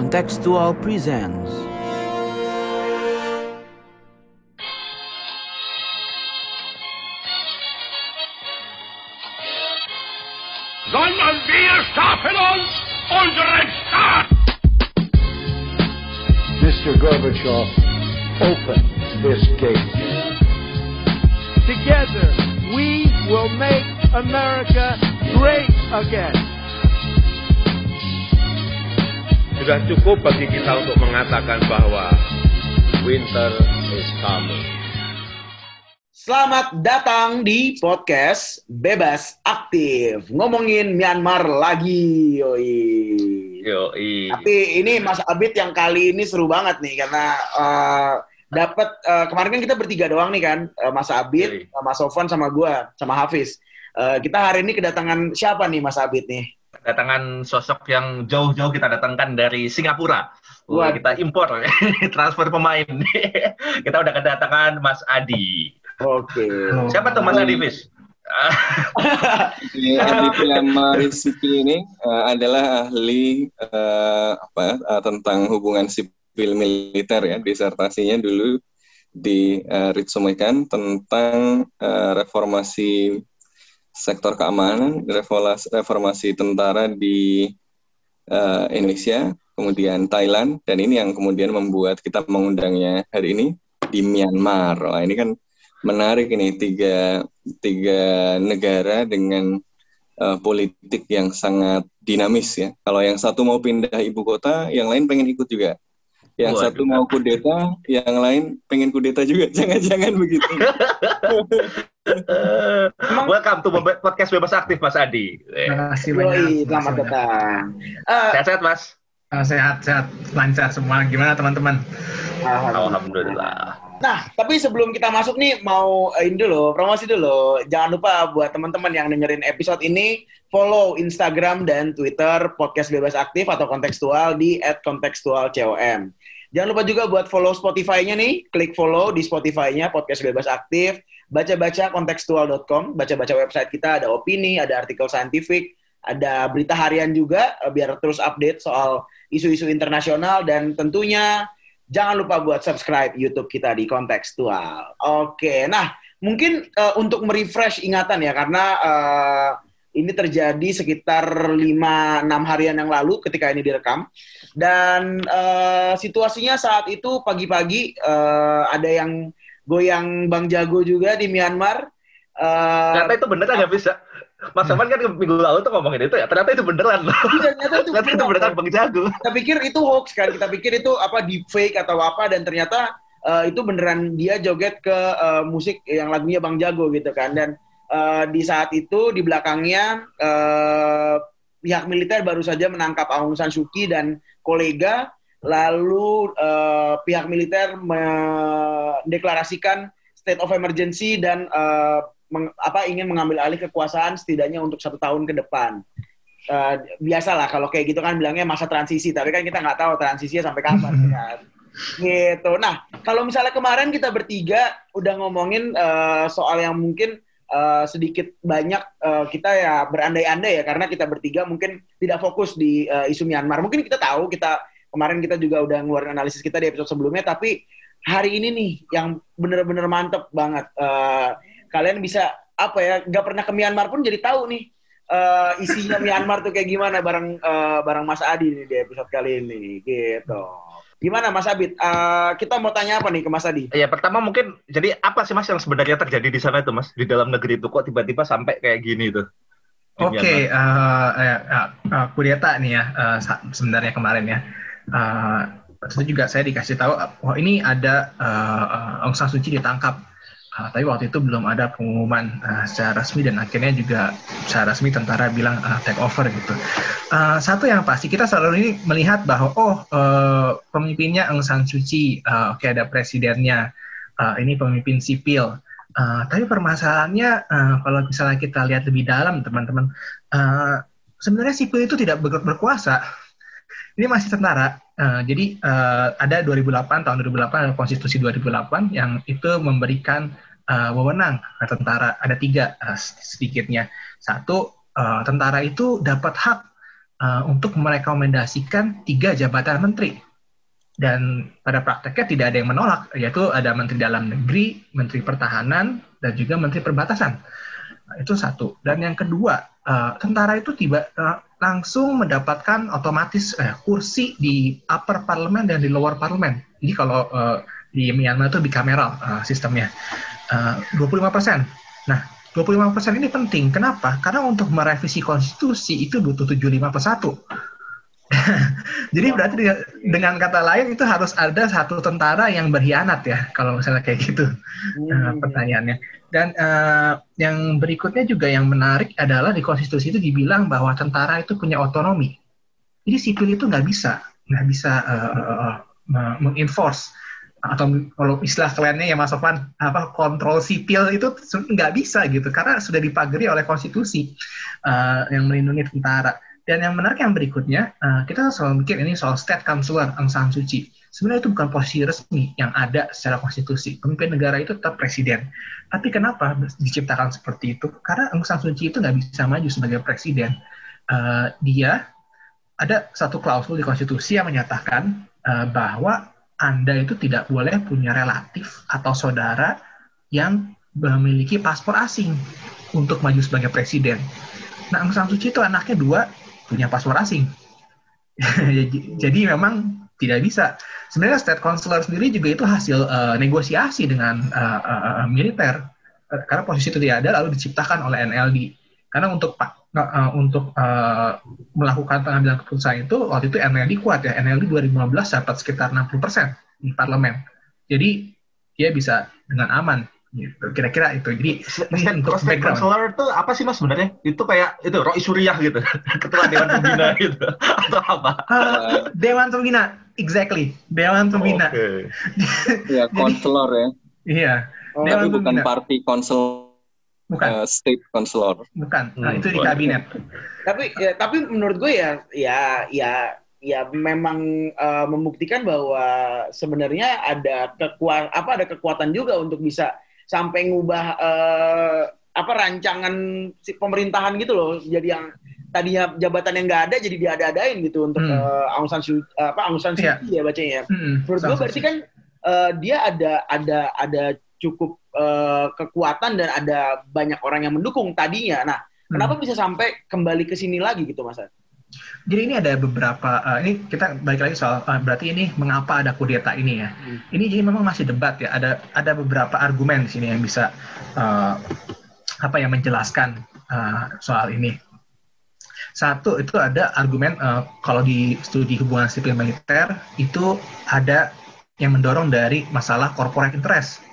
Contextual presents sondern wir schaffen uns unseren Staat. Mr. Gorbachev, open this gate. Together, we will make America great again. Sudah cukup bagi kita untuk mengatakan bahwa winter is coming. Selamat datang di podcast Bebas Aktif. Ngomongin Myanmar lagi, yoi. Yo, Tapi ini Mas Abid yang kali ini seru banget nih karena uh, dapat uh, kemarin kan kita bertiga doang nih kan, uh, Mas Abid, Yoi. Mas Sofwan sama gua, sama Hafiz. Uh, kita hari ini kedatangan siapa nih Mas Abid nih? Kedatangan sosok yang jauh-jauh kita datangkan dari Singapura. Wah, kita impor transfer pemain. kita udah kedatangan Mas Adi. Oke. Siapa tuh Mas Adi, Fis? Di Adi ini eh, adalah ahli eh, apa eh, tentang hubungan sipil militer ya disertasinya dulu di uh, Ritsumekan tentang eh, reformasi sektor keamanan, reformasi, tentara di eh, Indonesia, kemudian Thailand dan ini yang kemudian membuat kita mengundangnya hari ini di Myanmar. Wah, ini kan menarik ini tiga tiga negara dengan eh, politik yang sangat dinamis ya. Kalau yang satu mau pindah ibu kota, yang lain pengen ikut juga. Yang Waduh. satu mau kudeta, yang lain pengen kudeta juga. Jangan-jangan begitu. Welcome to podcast bebas aktif Mas Adi. Eh, Terima kasih banyak. selamat datang. Uh, Sehat-sehat Mas. Eh, sehat, sehat, lancar semua. Gimana teman-teman? Alhamdulillah. Nah, tapi sebelum kita masuk nih mau eh, ini dulu, promosi dulu. Jangan lupa buat teman-teman yang dengerin episode ini follow Instagram dan Twitter podcast bebas aktif atau kontekstual di @kontekstualcom. Jangan lupa juga buat follow Spotify-nya nih, klik follow di Spotify-nya podcast bebas aktif. Baca-baca kontekstual.com, baca-baca website kita ada opini, ada artikel saintifik, ada berita harian juga eh, biar terus update soal isu-isu internasional dan tentunya jangan lupa buat subscribe YouTube kita di kontekstual. Oke, nah mungkin eh, untuk merefresh ingatan ya karena eh, ini terjadi sekitar 5-6 harian yang lalu ketika ini direkam dan eh, situasinya saat itu pagi-pagi eh, ada yang goyang Bang Jago juga di Myanmar. Eh, Ternyata itu beneran nggak bisa. Mas Saman kan minggu lalu tuh ngomongin itu ya. Ternyata itu beneran loh. iya, ternyata itu Ternyata itu beneran Bang Jago. kita pikir itu hoax kan kita pikir itu apa deep fake atau apa dan ternyata eh, itu beneran dia joget ke eh, musik yang lagunya Bang Jago gitu kan dan eh, di saat itu di belakangnya eh, pihak militer baru saja menangkap Aung San Suu Kyi dan kolega lalu eh, pihak militer mendeklarasikan state of emergency dan eh, meng- apa ingin mengambil alih kekuasaan setidaknya untuk satu tahun ke depan eh, biasalah kalau kayak gitu kan bilangnya masa transisi, tapi kan kita nggak tahu transisinya sampai kapan kan. Gitu. Nah, kalau misalnya kemarin kita bertiga udah ngomongin eh, soal yang mungkin eh, sedikit banyak eh, kita ya berandai-andai ya karena kita bertiga mungkin tidak fokus di eh, isu Myanmar. Mungkin kita tahu kita kemarin kita juga udah ngeluarin analisis kita di episode sebelumnya, tapi hari ini nih yang bener-bener mantep banget. Eh, kalian bisa apa ya? Gak pernah ke Myanmar pun jadi tahu nih eh, isinya Myanmar tuh kayak gimana bareng eh, bareng Mas Adi nih di episode kali ini gitu. Gimana Mas Abid? Eh, kita mau tanya apa nih ke Mas Adi? Ya pertama mungkin jadi apa sih Mas yang sebenarnya terjadi di sana itu Mas di dalam negeri itu kok tiba-tiba sampai kayak gini tuh? Oke, Myanmar? eh, eh, eh, eh, kudeta nih ya eh, sa- sebenarnya kemarin ya. Eh, itu juga saya dikasih tahu, oh ini ada eh, eh, Aung San Suu Kyi ditangkap. Eh, tapi waktu itu belum ada pengumuman eh, secara resmi dan akhirnya juga secara resmi tentara bilang eh, take over gitu. Eh, satu yang pasti kita selalu ini melihat bahwa oh eh, pemimpinnya Aung San Suu Kyi, eh, oke ada presidennya, eh, ini pemimpin sipil. Eh, tapi permasalahannya eh, kalau misalnya kita lihat lebih dalam teman-teman, eh, sebenarnya sipil itu tidak ber- berkuasa. Ini masih tentara. Eh, jadi eh, ada 2008 tahun 2008 ada konstitusi 2008 yang itu memberikan eh, wewenang ke tentara. Ada tiga eh, sedikitnya. Satu eh, tentara itu dapat hak uh, untuk merekomendasikan tiga jabatan menteri. Dan pada prakteknya tidak ada yang menolak, yaitu ada Menteri Dalam Negeri, Menteri Pertahanan, dan juga Menteri Perbatasan. Nah, itu satu. Dan yang kedua, uh, tentara itu tiba uh, langsung mendapatkan otomatis uh, kursi di upper parlemen dan di lower parlemen. Jadi kalau uh, di Myanmar itu bicameral uh, sistemnya. Uh, 25 persen. Nah, 25 persen ini penting. Kenapa? Karena untuk merevisi konstitusi itu butuh 75 per 1. Jadi berarti dengan kata lain itu harus ada satu tentara yang berkhianat ya kalau misalnya kayak gitu hmm. uh, pertanyaannya. Dan uh, yang berikutnya juga yang menarik adalah di konstitusi itu dibilang bahwa tentara itu punya otonomi. Jadi sipil itu nggak bisa nggak bisa uh, uh, uh, mengenforce atau kalau istilah kerennya ya Mas Sofan apa kontrol sipil itu nggak bisa gitu karena sudah dipagari oleh konstitusi uh, yang melindungi tentara dan yang menarik yang berikutnya, uh, kita selalu mikir ini soal state counselor Aung San Suu Kyi. Sebenarnya itu bukan posisi resmi yang ada secara konstitusi. Pemimpin negara itu tetap presiden. Tapi kenapa diciptakan seperti itu? Karena Aung San Suu Kyi itu nggak bisa maju sebagai presiden. Uh, dia ada satu klausul di konstitusi yang menyatakan uh, bahwa Anda itu tidak boleh punya relatif atau saudara yang memiliki paspor asing untuk maju sebagai presiden. Nah, Aung San Suu Kyi itu anaknya dua, punya paspor asing. Jadi memang tidak bisa. Sebenarnya state counselor sendiri juga itu hasil uh, negosiasi dengan uh, uh, militer. Karena posisi itu tidak ada lalu diciptakan oleh NLD. Karena untuk uh, untuk uh, melakukan pengambilan keputusan itu waktu itu NLD kuat ya. NLD 2015 dapat sekitar 60% di parlemen. Jadi dia bisa dengan aman gitu. Kira-kira itu. Jadi ini untuk background. Counselor itu apa sih mas sebenarnya? Itu kayak itu Roy Surya gitu. Ketua Dewan Pembina gitu. Atau apa? Uh, Dewan Pembina. Exactly. Dewan Pembina. Oh, okay. ya counselor ya. Iya. Oh, Dewan tapi bukan party council bukan uh, state counselor bukan nah, itu di kabinet tapi ya tapi menurut gue ya ya ya ya memang uh, membuktikan bahwa sebenarnya ada kekuatan apa ada kekuatan juga untuk bisa sampai ngubah uh, apa rancangan si pemerintahan gitu loh jadi yang tadinya jabatan yang nggak ada jadi diada-adain gitu untuk hmm. uh, Aung San Suu uh, apa Aung San Suu. Kyi yeah. ya bacanya ya. Hmm. Menurut gue berarti kan uh, dia ada ada ada cukup uh, kekuatan dan ada banyak orang yang mendukung tadinya. Nah, hmm. kenapa bisa sampai kembali ke sini lagi gitu Mas? Jadi ini ada beberapa uh, ini kita balik lagi soal uh, berarti ini mengapa ada kudeta ini ya. Hmm. Ini jadi memang masih debat ya. Ada ada beberapa argumen di sini yang bisa uh, apa yang menjelaskan uh, soal ini. Satu itu ada argumen uh, kalau di studi hubungan sipil militer itu ada yang mendorong dari masalah corporate interest.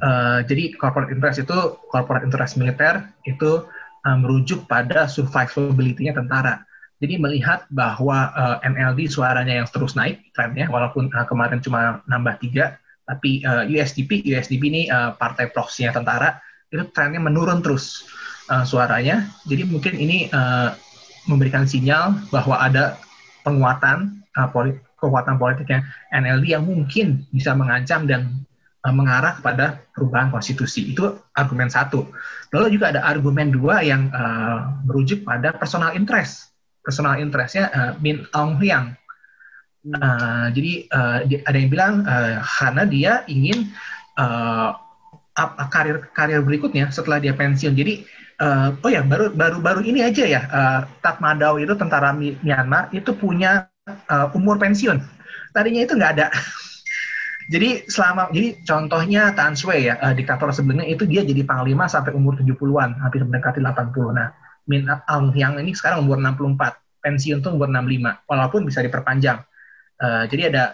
Uh, jadi corporate interest itu corporate interest militer itu uh, merujuk pada survivability-nya tentara. Jadi melihat bahwa uh, eh, NLD suaranya yang terus naik trennya, walaupun uh, kemarin cuma nambah tiga, tapi uh, USDP, USDP ini uh, partai proksinya tentara, itu trennya menurun terus uh, suaranya. Jadi mungkin ini uh, memberikan sinyal bahwa ada penguatan uh, polit kekuatan politiknya NLD yang mungkin bisa mengancam dan mengarah kepada perubahan konstitusi. Itu argumen satu. Lalu juga ada argumen dua yang uh, merujuk pada personal interest. Personal interestnya uh, Min Aung Hlaing. Uh, jadi uh, ada yang bilang uh, karena dia ingin uh, karir karir berikutnya setelah dia pensiun. Jadi uh, oh ya baru baru baru ini aja ya uh, Tatmadaw itu tentara Myanmar itu punya uh, umur pensiun. Tadinya itu nggak ada. Jadi selama jadi contohnya Tan Sui ya, uh, diktator sebelumnya itu dia jadi panglima sampai umur 70-an, hampir mendekati 80. Nah, Min Aung Hyang ini sekarang umur 64, pensiun tuh umur 65, walaupun bisa diperpanjang. Uh, jadi ada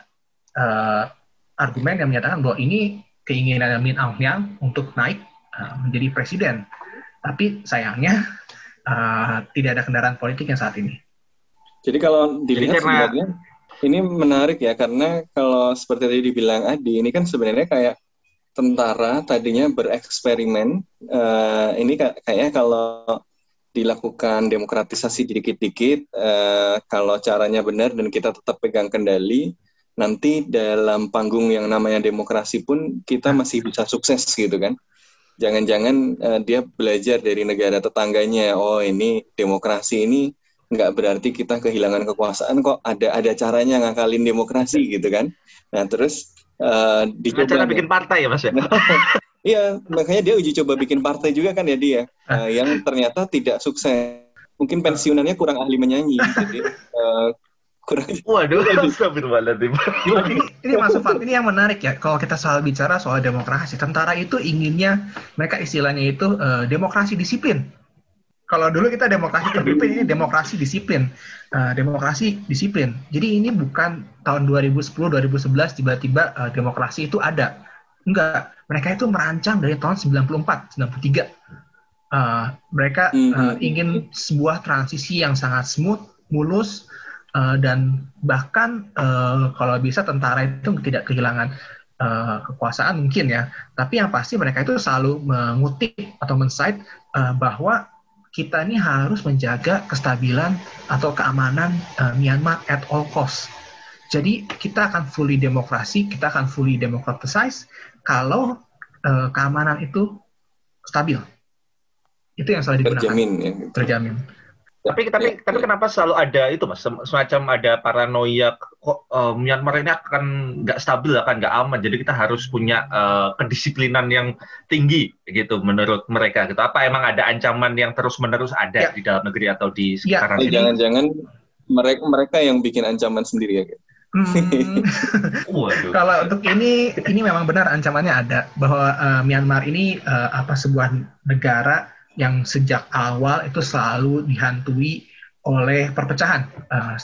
uh, argumen yang menyatakan bahwa ini keinginan Min Aung Hyang untuk naik uh, menjadi presiden. Tapi sayangnya uh, tidak ada kendaraan politik yang saat ini. Jadi kalau dilihat sebenarnya ini menarik ya karena kalau seperti tadi dibilang Adi ini kan sebenarnya kayak tentara tadinya bereksperimen uh, ini kayaknya kalau dilakukan demokratisasi dikit-dikit uh, kalau caranya benar dan kita tetap pegang kendali nanti dalam panggung yang namanya demokrasi pun kita masih bisa sukses gitu kan. Jangan-jangan uh, dia belajar dari negara tetangganya oh ini demokrasi ini nggak berarti kita kehilangan kekuasaan kok. Ada ada caranya ngakalin demokrasi gitu kan. Nah terus uh, dicoba cara bikin partai ya mas ya? Iya makanya dia uji coba bikin partai juga kan ya dia uh, yang ternyata tidak sukses. Mungkin pensiunannya kurang ahli menyanyi. Jadi uh, kurang waduh astagfirullahaladzim. Ini, ini masuk Fat, ini yang menarik ya. Kalau kita soal bicara soal demokrasi tentara itu inginnya mereka istilahnya itu uh, demokrasi disiplin kalau dulu kita demokrasi terpimpin ini demokrasi disiplin. Uh, demokrasi disiplin. Jadi ini bukan tahun 2010 2011 tiba-tiba uh, demokrasi itu ada. Enggak. Mereka itu merancang dari tahun 94 93 uh, mereka uh, ingin sebuah transisi yang sangat smooth mulus uh, dan bahkan uh, kalau bisa tentara itu tidak kehilangan uh, kekuasaan mungkin ya. Tapi yang pasti mereka itu selalu mengutip atau mensight uh, bahwa kita ini harus menjaga kestabilan atau keamanan uh, Myanmar at all cost. Jadi kita akan fully demokrasi, kita akan fully democratize kalau uh, keamanan itu stabil. Itu yang selalu digunakan. Terjamin ya. Terjamin. Tapi tapi tapi kenapa selalu ada itu mas semacam ada paranoia kok uh, Myanmar ini akan nggak stabil akan nggak aman jadi kita harus punya uh, kedisiplinan yang tinggi gitu menurut mereka gitu apa emang ada ancaman yang terus menerus ada ya. di dalam negeri atau di ya. sekitar ya. jangan-jangan mereka mereka yang bikin ancaman sendiri ya gitu. Hmm. Kalau untuk ini, ini memang benar ancamannya ada bahwa uh, Myanmar ini uh, apa sebuah negara yang sejak awal itu selalu dihantui oleh perpecahan uh,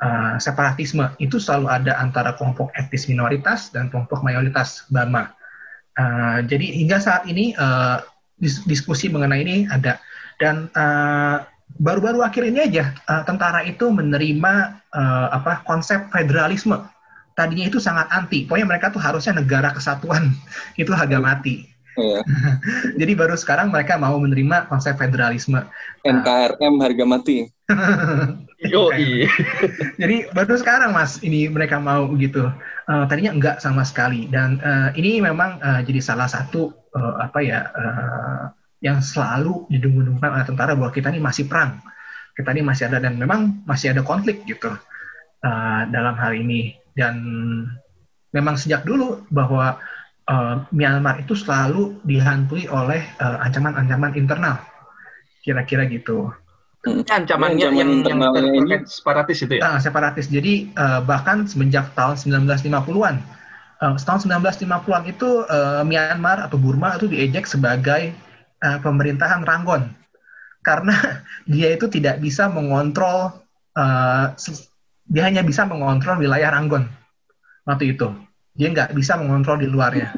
uh, separatisme. Itu selalu ada antara kelompok etnis minoritas dan kelompok mayoritas Burma. Uh, jadi hingga saat ini uh, dis diskusi mengenai ini ada. Dan baru-baru uh, akhir ini aja uh, tentara itu menerima uh, apa konsep federalisme. Tadinya itu sangat anti, pokoknya mereka tuh harusnya negara kesatuan. Itu harga mati Iya. Jadi baru sekarang mereka mau menerima konsep federalisme. NKRM harga mati. Yo Jadi baru sekarang mas ini mereka mau gitu. Uh, tadinya enggak sama sekali dan uh, ini memang uh, jadi salah satu uh, apa ya uh, yang selalu didengung-dengungkan oleh tentara bahwa kita ini masih perang, kita ini masih ada dan memang masih ada konflik gitu uh, dalam hal ini dan memang sejak dulu bahwa uh, Myanmar itu selalu dihantui oleh uh, ancaman-ancaman uh, internal. Kira-kira gitu. Hmm. Ancamannya yang, yang terkait separatis itu ya? Uh, separatis. Jadi uh, bahkan semenjak tahun 1950-an, uh, tahun 1950-an itu uh, Myanmar atau Burma itu diejek sebagai uh, pemerintahan Rangon karena dia itu tidak bisa mengontrol, uh, dia hanya bisa mengontrol wilayah Rangon waktu itu dia nggak bisa mengontrol di luarnya.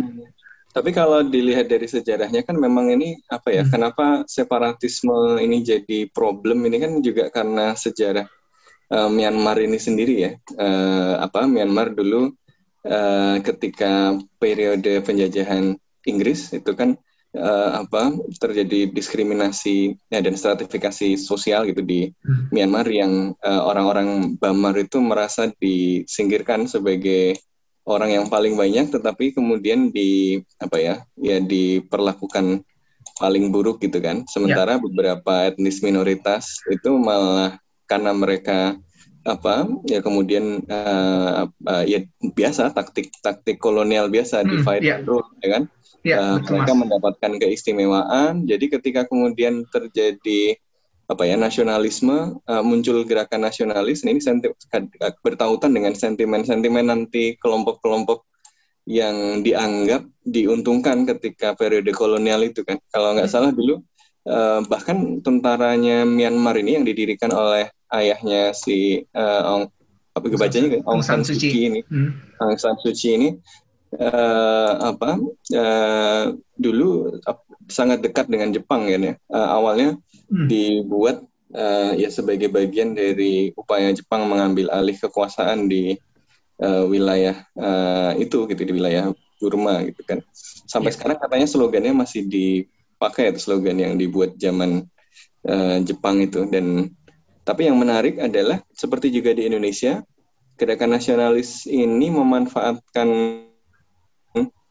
Tapi kalau dilihat dari sejarahnya kan memang ini apa ya? Hmm. Kenapa separatisme ini jadi problem? Ini kan juga karena sejarah uh, Myanmar ini sendiri ya. Uh, apa Myanmar dulu uh, ketika periode penjajahan Inggris itu kan uh, apa terjadi diskriminasi ya, dan stratifikasi sosial gitu di hmm. Myanmar yang orang-orang uh, Bamar itu merasa disingkirkan sebagai orang yang paling banyak tetapi kemudian di apa ya ya diperlakukan paling buruk gitu kan sementara ya. beberapa etnis minoritas itu malah karena mereka apa ya kemudian uh, uh, ya biasa taktik taktik kolonial biasa hmm, divide yeah. rule ya kan yeah, ya, uh, mereka mas. mendapatkan keistimewaan jadi ketika kemudian terjadi apa ya nasionalisme uh, muncul gerakan nasionalis. Ini senti bertautan dengan sentimen-sentimen nanti kelompok-kelompok yang dianggap diuntungkan ketika periode kolonial itu kan. Kalau nggak salah dulu uh, bahkan tentaranya Myanmar ini yang didirikan oleh ayahnya si uh, Ong apa kebacanya kan Aung San Suu Kyi. Ini. Hmm. Aung San Suu Kyi ini uh, apa uh, dulu uh, sangat dekat dengan Jepang kan ya. Uh, awalnya hmm. dibuat uh, ya sebagai bagian dari upaya Jepang mengambil alih kekuasaan di uh, wilayah uh, itu gitu di wilayah Burma gitu kan. Sampai yeah. sekarang katanya slogannya masih dipakai itu slogan yang dibuat zaman uh, Jepang itu dan tapi yang menarik adalah seperti juga di Indonesia gerakan nasionalis ini memanfaatkan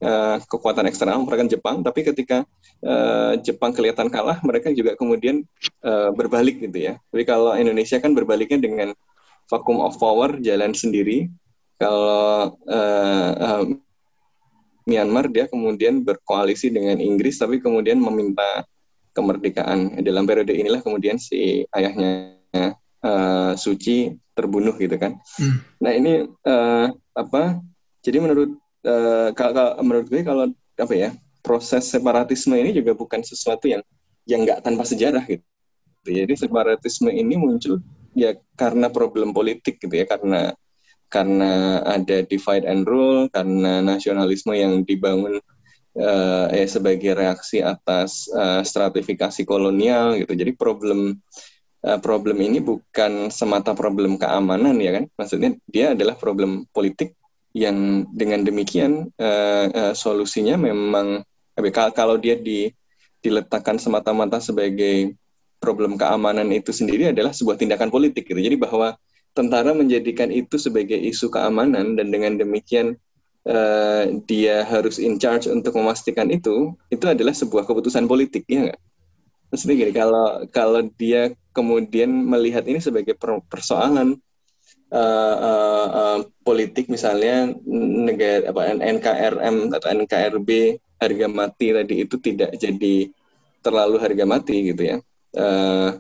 uh, kekuatan eksternal merupakan Jepang, tapi ketika uh, Jepang kelihatan kalah, mereka juga kemudian uh, berbalik gitu ya. Tapi kalau Indonesia kan berbaliknya dengan vacuum of power jalan sendiri. Kalau uh, uh, Myanmar dia kemudian berkoalisi dengan Inggris, tapi kemudian meminta kemerdekaan. Dalam periode inilah kemudian si ayahnya uh, Suci terbunuh gitu kan. Hmm. Nah ini uh, apa? Jadi menurut uh, kalau, menurut gue kalau apa ya proses separatisme ini juga bukan sesuatu yang yang nggak tanpa sejarah gitu. Jadi separatisme ini muncul ya karena problem politik gitu ya karena karena ada divide and rule karena nasionalisme yang dibangun uh, ya sebagai reaksi atas uh, stratifikasi kolonial gitu. Jadi problem uh, problem ini bukan semata problem keamanan ya kan. Maksudnya dia adalah problem politik yang dengan demikian uh, uh, solusinya memang kalau dia di, diletakkan semata-mata sebagai problem keamanan itu sendiri adalah sebuah tindakan politik gitu. Jadi bahwa tentara menjadikan itu sebagai isu keamanan dan dengan demikian uh, dia harus in charge untuk memastikan itu, itu adalah sebuah keputusan politik ya nggak? Maksudnya gini, kalau kalau dia kemudian melihat ini sebagai persoalan uh, uh, uh, politik misalnya negara apa NKRM atau NKRB harga mati tadi itu tidak jadi terlalu harga mati gitu ya. Uh,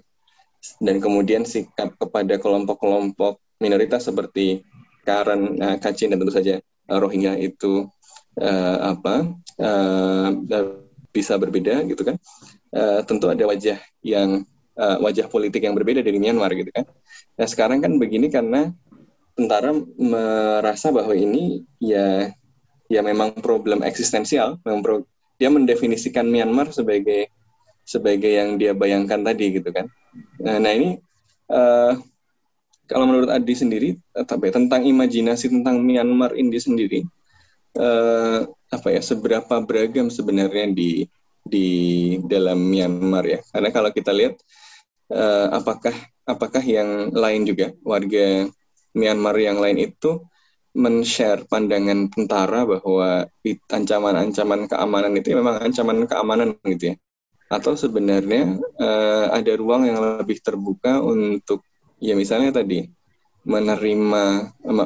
dan kemudian sikap kepada kelompok-kelompok minoritas seperti Karen, uh, Kacin dan tentu saja uh, Rohingya itu uh, apa uh, bisa berbeda gitu kan. Uh, tentu ada wajah yang uh, wajah politik yang berbeda dari Myanmar gitu kan Nah sekarang kan begini karena tentara merasa bahwa ini ya ya memang problem eksistensial, memang pro, dia mendefinisikan Myanmar sebagai sebagai yang dia bayangkan tadi gitu kan. Nah, nah ini uh, kalau menurut Adi sendiri tapi tentang imajinasi tentang Myanmar ini sendiri uh, apa ya seberapa beragam sebenarnya di di dalam Myanmar ya karena kalau kita lihat uh, apakah apakah yang lain juga? Warga Myanmar yang lain itu men-share pandangan tentara bahwa ancaman-ancaman keamanan itu memang ancaman keamanan gitu ya. Atau sebenarnya uh, ada ruang yang lebih terbuka untuk ya misalnya tadi menerima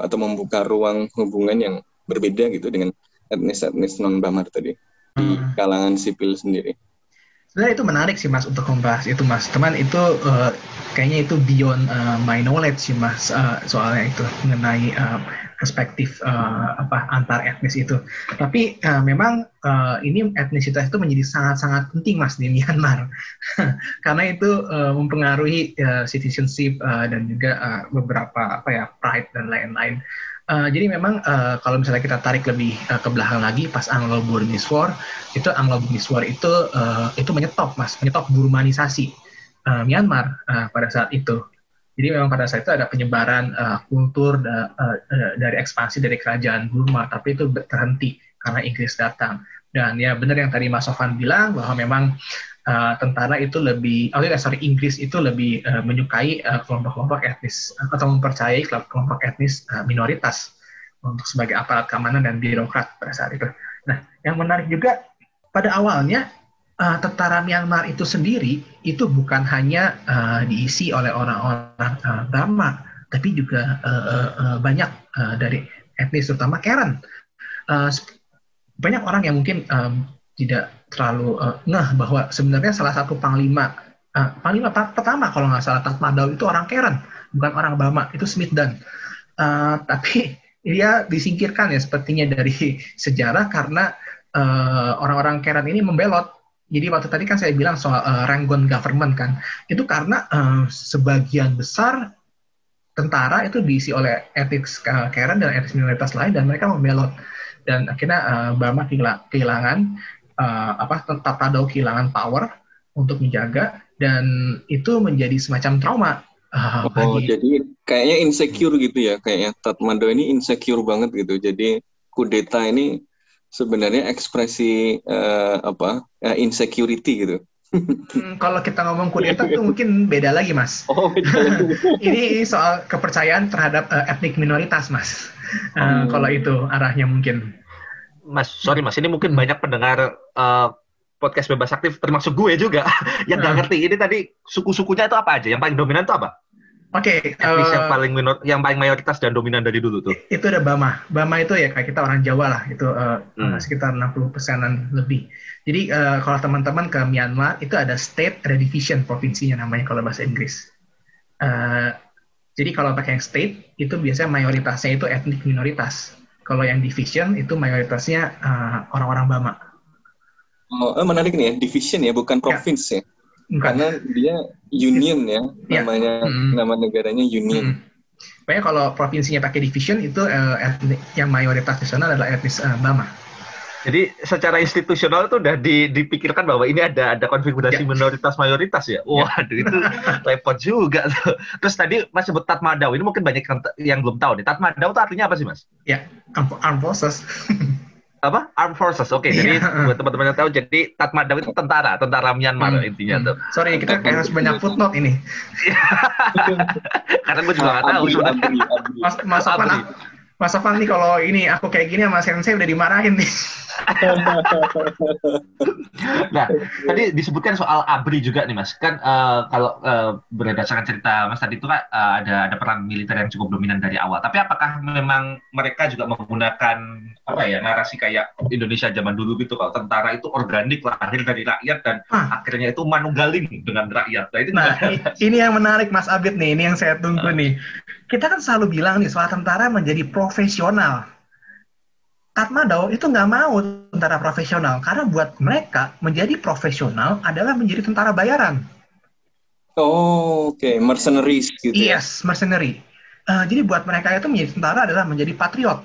atau membuka ruang hubungan yang berbeda gitu dengan etnis-etnis non Bamar tadi di hmm. kalangan sipil sendiri sebenarnya itu menarik sih mas untuk membahas itu mas. Teman itu uh, kayaknya itu beyond uh, my knowledge sih mas uh, soalnya itu mengenai uh, perspektif uh, apa antar etnis itu. Tapi uh, memang uh, ini etnisitas itu menjadi sangat-sangat penting mas di Myanmar. Karena itu uh, mempengaruhi uh, citizenship uh, dan juga uh, beberapa apa ya pride dan lain-lain jadi memang uh, kalau misalnya kita tarik lebih uh, ke belakang lagi pas Anglo-Burmese War itu Anglo-Burmese War itu uh, itu menyetop mas menyetop burmanisasi uh, Myanmar uh, pada saat itu. Jadi memang pada saat itu ada penyebaran uh, kultur da, uh, dari ekspansi dari kerajaan Burma, tapi itu terhenti karena Inggris datang. Dan ya benar yang tadi Mas Sofan bilang bahwa memang uh, tentara itu lebih, oh ya sorry Inggris itu lebih uh, menyukai uh, kelompok-kelompok etnis atau mempercayai kelompok etnis uh, minoritas untuk sebagai aparat keamanan dan birokrat pada saat itu. Nah, yang menarik juga pada awalnya uh, tentara Myanmar itu sendiri itu bukan hanya uh, diisi oleh orang-orang uh, tapi juga uh, uh, banyak uh, dari etnis terutama Karen. Uh, banyak orang yang mungkin um, tidak terlalu uh, ngeh bahwa sebenarnya salah satu panglima uh, panglima pertama kalau nggak salah Tatmadaw itu orang Karen bukan orang Bama itu Smith dan uh, tapi dia disingkirkan ya sepertinya dari sejarah karena orang-orang uh, Karen ini membelot. Jadi waktu tadi kan saya bilang soal uh, Rangon government kan itu karena uh, sebagian besar tentara itu diisi oleh etnis Karen dan etnis minoritas lain dan mereka membelot. Dan akhirnya uh, Bama kehilangan uh, apa tetap ada kehilangan power untuk menjaga dan itu menjadi semacam trauma uh, oh bagi... jadi kayaknya insecure gitu ya kayaknya Tatmadaw ini insecure banget gitu jadi kudeta ini sebenarnya ekspresi uh, apa uh, insecurity gitu Hmm, kalau kita ngomong kudeta itu mungkin beda lagi, Mas. Oh, beda lagi. ini, soal kepercayaan terhadap uh, etnik minoritas, Mas. Uh, oh. Kalau itu arahnya mungkin. Mas, sorry Mas, ini mungkin banyak pendengar uh, podcast bebas aktif, termasuk gue juga, yang nggak Hmm. ngerti. Ini tadi suku-sukunya itu apa aja? Yang paling dominan itu apa? Oke, Etnis eh, yang paling minor, yang paling mayoritas dan dominan dari dulu tuh. itu ada Bama. Bama itu ya kayak kita orang Jawa lah, itu eh, Hmm. sekitar 60 persenan lebih. Jadi eh, kalau teman-teman ke Myanmar itu ada state, ada division provinsinya namanya kalau bahasa Inggris. Eh, jadi kalau pakai yang state itu biasanya mayoritasnya itu etnik minoritas. Kalau yang division itu mayoritasnya eh, orang-orang Bama. Oh, eh, menarik nih ya, division ya, bukan province ya. Bukan. Karena dia union ya, Ya. namanya Mm-mm. nama negaranya union. Hmm. Pokoknya kalau provinsinya pakai division itu eh, etnik yang mayoritas di sana adalah etnis eh, Bama. Jadi secara institusional itu udah di- dipikirkan bahwa ini ada ada konfigurasi Ya. minoritas mayoritas ya. Waduh itu repot juga tuh. Terus tadi Mas sebut Tatmadaw, ini mungkin banyak yang, belum tahu nih. Tatmadaw itu artinya apa sih Mas? Ya, armed forces. Apa? Armed Forces. Oke, jadi Iya. buat teman-teman yang tahu, jadi Tatmadaw itu tentara, tentara Myanmar Hmm, intinya hmm. tuh. Sorry, kita kayak harus banyak footnote ini. Karena gue juga nggak tahu Abri, abri, abri. Mas, Mas Abri. Mas Sofan nih kalau ini aku kayak gini sama sensei udah dimarahin nih. Nah, tadi disebutkan soal ABRI juga nih Mas. Kan eh, kalau eh, berdasarkan cerita Mas tadi itu kan eh, ada ada peran militer yang cukup dominan dari awal. Tapi apakah memang mereka juga menggunakan apa ya narasi kayak Indonesia zaman dulu gitu kalau tentara itu organik lahir dari rakyat dan Ah. akhirnya itu manunggaling dengan rakyat. Nah, itu Nah, ini yang menarik Mas Abid nih, ini yang saya tunggu nih. Kita kan selalu bilang nih soal tentara menjadi profesional. Tatmadaw itu nggak mau tentara profesional karena buat mereka menjadi profesional adalah menjadi tentara bayaran. Oh, oke, mercenaries gitu ya. Yes, mercenary. Eh, jadi buat mereka itu menjadi tentara adalah menjadi patriot.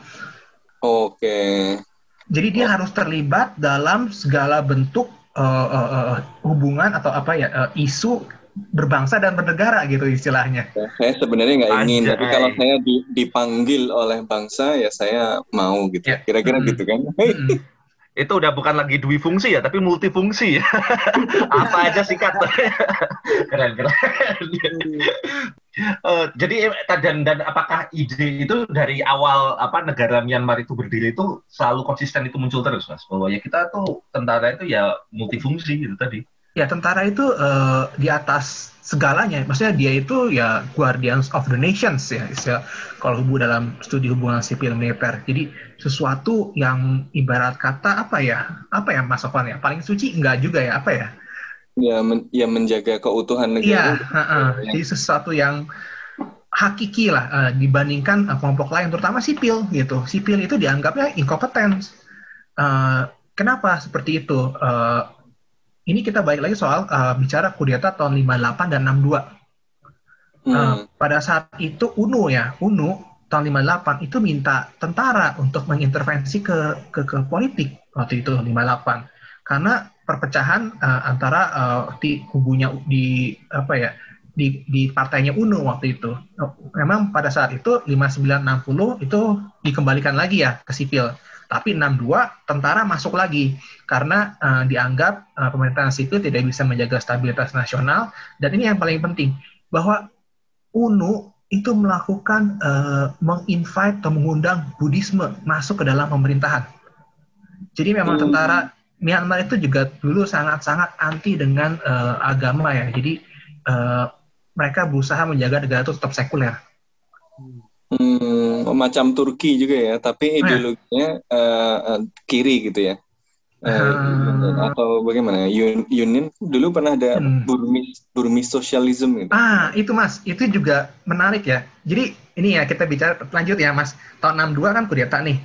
Oke. Jadi dia harus terlibat dalam segala bentuk eh, eh, eh, hubungan atau apa ya eh, isu berbangsa dan bernegara gitu istilahnya. Saya sebenarnya nggak ingin, Anjay. tapi kalau saya di- dipanggil oleh bangsa, ya saya mau gitu. Ya. Kira-kira Mm-mm. gitu kan? Mm-mm. itu udah bukan lagi dwi fungsi ya, tapi multifungsi. apa aja singkat. keren keren. Eh, jadi eh, dan dan apakah ide itu dari awal apa negara Myanmar itu berdiri itu selalu konsisten itu muncul terus mas bahwa ya kita tuh tentara itu ya multifungsi gitu tadi. Ya tentara itu eh, di atas segalanya. Maksudnya dia itu ya guardians of the nations ya. istilah- kalau hubung dalam studi hubungan sipil militer. Jadi sesuatu yang ibarat kata apa ya? Apa ya Mas Sofan ya? Paling suci enggak juga ya? Apa ya? ya, men- ya menjaga keutuhan Iya, negara. Ya. jadi sesuatu yang hakiki lah eh, dibandingkan eh, kelompok lain, terutama sipil gitu. Sipil itu dianggapnya inkompeten. Eh, kenapa seperti itu? Eh, ini kita balik lagi soal eh, bicara kudeta tahun 58 dan 62. Hmm. Eh, pada saat itu UNU ya, UNU tahun 58 itu minta tentara untuk mengintervensi ke ke, ke politik waktu itu 58 karena perpecahan eh, antara eh, di kubunya di apa ya di di partainya UNU waktu itu. Memang pada saat itu 5960 itu dikembalikan lagi ya ke sipil. Tapi 62 tentara masuk lagi karena eh, dianggap eh, pemerintahan sipil tidak bisa menjaga stabilitas nasional dan ini yang paling penting bahwa UNU itu melakukan eh, menginvite atau mengundang Buddhisme masuk ke dalam pemerintahan. Jadi memang Hmm. tentara Myanmar itu juga dulu sangat-sangat anti dengan eh, agama ya. Jadi eh, mereka berusaha menjaga negara itu tetap sekuler. Hmm, macam Turki juga ya, tapi Oh, ya. ideologinya eh, kiri gitu ya. Ah. atau bagaimana? Un- Union dulu pernah ada Hmm. Burmese Burmese socialism gitu. Ah, itu Mas, itu juga menarik ya. Jadi ini ya kita bicara lanjut ya Mas. Tahun 62 kan kudeta nih.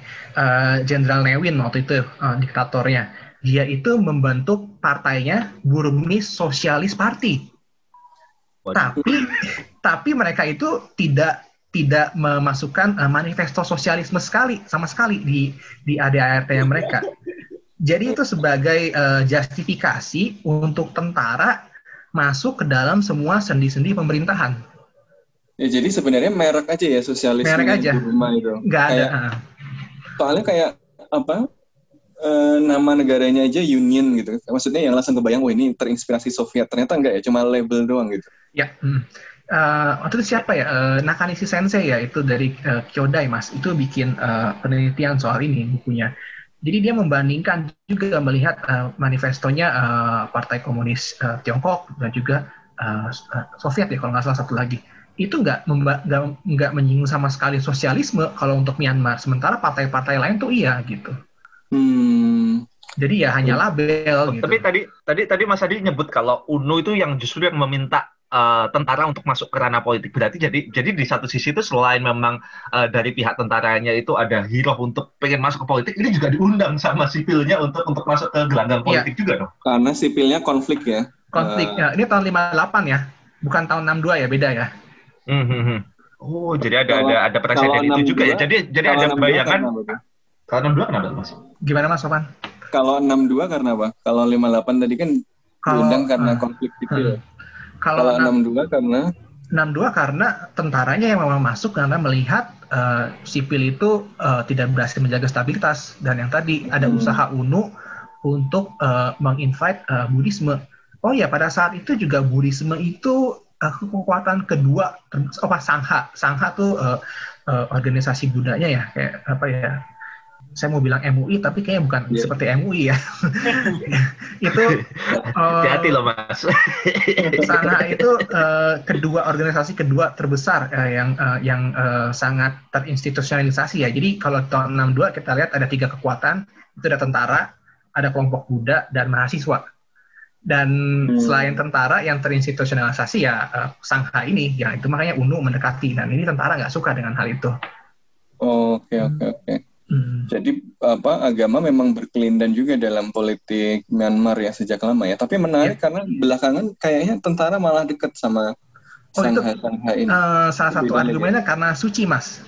Jenderal Newin waktu itu eh, diktatornya. Dia itu membentuk partainya Burmese Socialist Party. Waduh. Tapi tapi mereka itu tidak tidak memasukkan eh, manifesto sosialisme sekali sama sekali di di ADART-nya mereka. Jadi itu sebagai eh, justifikasi untuk tentara masuk ke dalam semua sendi-sendi pemerintahan. Ya, jadi sebenarnya merek aja ya sosialisme Merek aja. Burma itu. Nggak ada. Kayak- ah. soalnya kayak apa? eh, nama negaranya aja Union gitu. Maksudnya yang langsung kebayang, wah ini terinspirasi Soviet. Ternyata enggak ya, cuma label doang gitu. Ya. hmm. Eh, waktu itu siapa ya? Eh, Nakanishi Sensei ya, itu dari eh, Kyodai mas. Itu bikin eh, penelitian soal ini bukunya. Jadi dia membandingkan juga melihat uh, manifestonya uh, Partai Komunis uh, Tiongkok dan juga uh, Soviet ya kalau nggak salah satu lagi. Itu nggak nggak nggak menyinggung sama sekali sosialisme kalau untuk Myanmar. Sementara partai-partai lain tuh iya gitu. Hmm. Jadi ya hanya label. Gitu. Tapi tadi tadi tadi Mas Adi nyebut kalau UNO itu yang justru yang meminta uh, tentara untuk masuk ke ranah politik. Berarti jadi jadi di satu sisi itu selain memang uh, dari pihak tentaranya itu ada hero untuk pengen masuk ke politik, ini juga diundang sama sipilnya untuk untuk masuk ke gelanggang iya. politik ya. juga dong. Karena sipilnya konflik ya. Konflik. Uh, ya. Ini tahun 58 ya. Bukan tahun 62 ya, beda ya. Mm -hmm. Oh, jadi ada kalau, ada ada presiden itu juga ya. Jadi jadi ada bayangan. Kalau 62 kenapa, Mas? Gimana Mas Sofan? Kalau 62 karena apa? Kalau 58 tadi kan diundang karena uh, konflik sipil. Uh, kalau, kalau 62 karena 62 karena tentaranya yang memang masuk karena melihat uh, sipil itu uh, tidak berhasil menjaga stabilitas dan yang tadi ada hmm. usaha UNU untuk uh, menginvite uh, Buddhisme. Oh ya pada saat itu juga Buddhisme itu uh, kekuatan kedua apa Sangha. Sangha tuh uh, uh, organisasi budaya ya kayak apa ya saya mau bilang MUI tapi kayaknya bukan yeah. seperti MUI ya. itu hati-hati uh, loh mas. sana itu uh, kedua organisasi kedua terbesar uh, yang uh, yang uh, sangat terinstitusionalisasi ya. Jadi kalau tahun 62 kita lihat ada tiga kekuatan itu ada tentara, ada kelompok Buddha dan mahasiswa. Dan hmm. selain tentara yang terinstitusionalisasi ya uh, Sangha ini, ya itu makanya UNU mendekati. Dan ini tentara nggak suka dengan hal itu. Oke oke oke. Hmm. Jadi apa agama memang berkelindan juga dalam politik Myanmar ya sejak lama ya. Tapi menarik ya. karena belakangan kayaknya tentara malah dekat sama oh, Sangha Sangha ini. Uh, salah satu argumennya karena suci mas.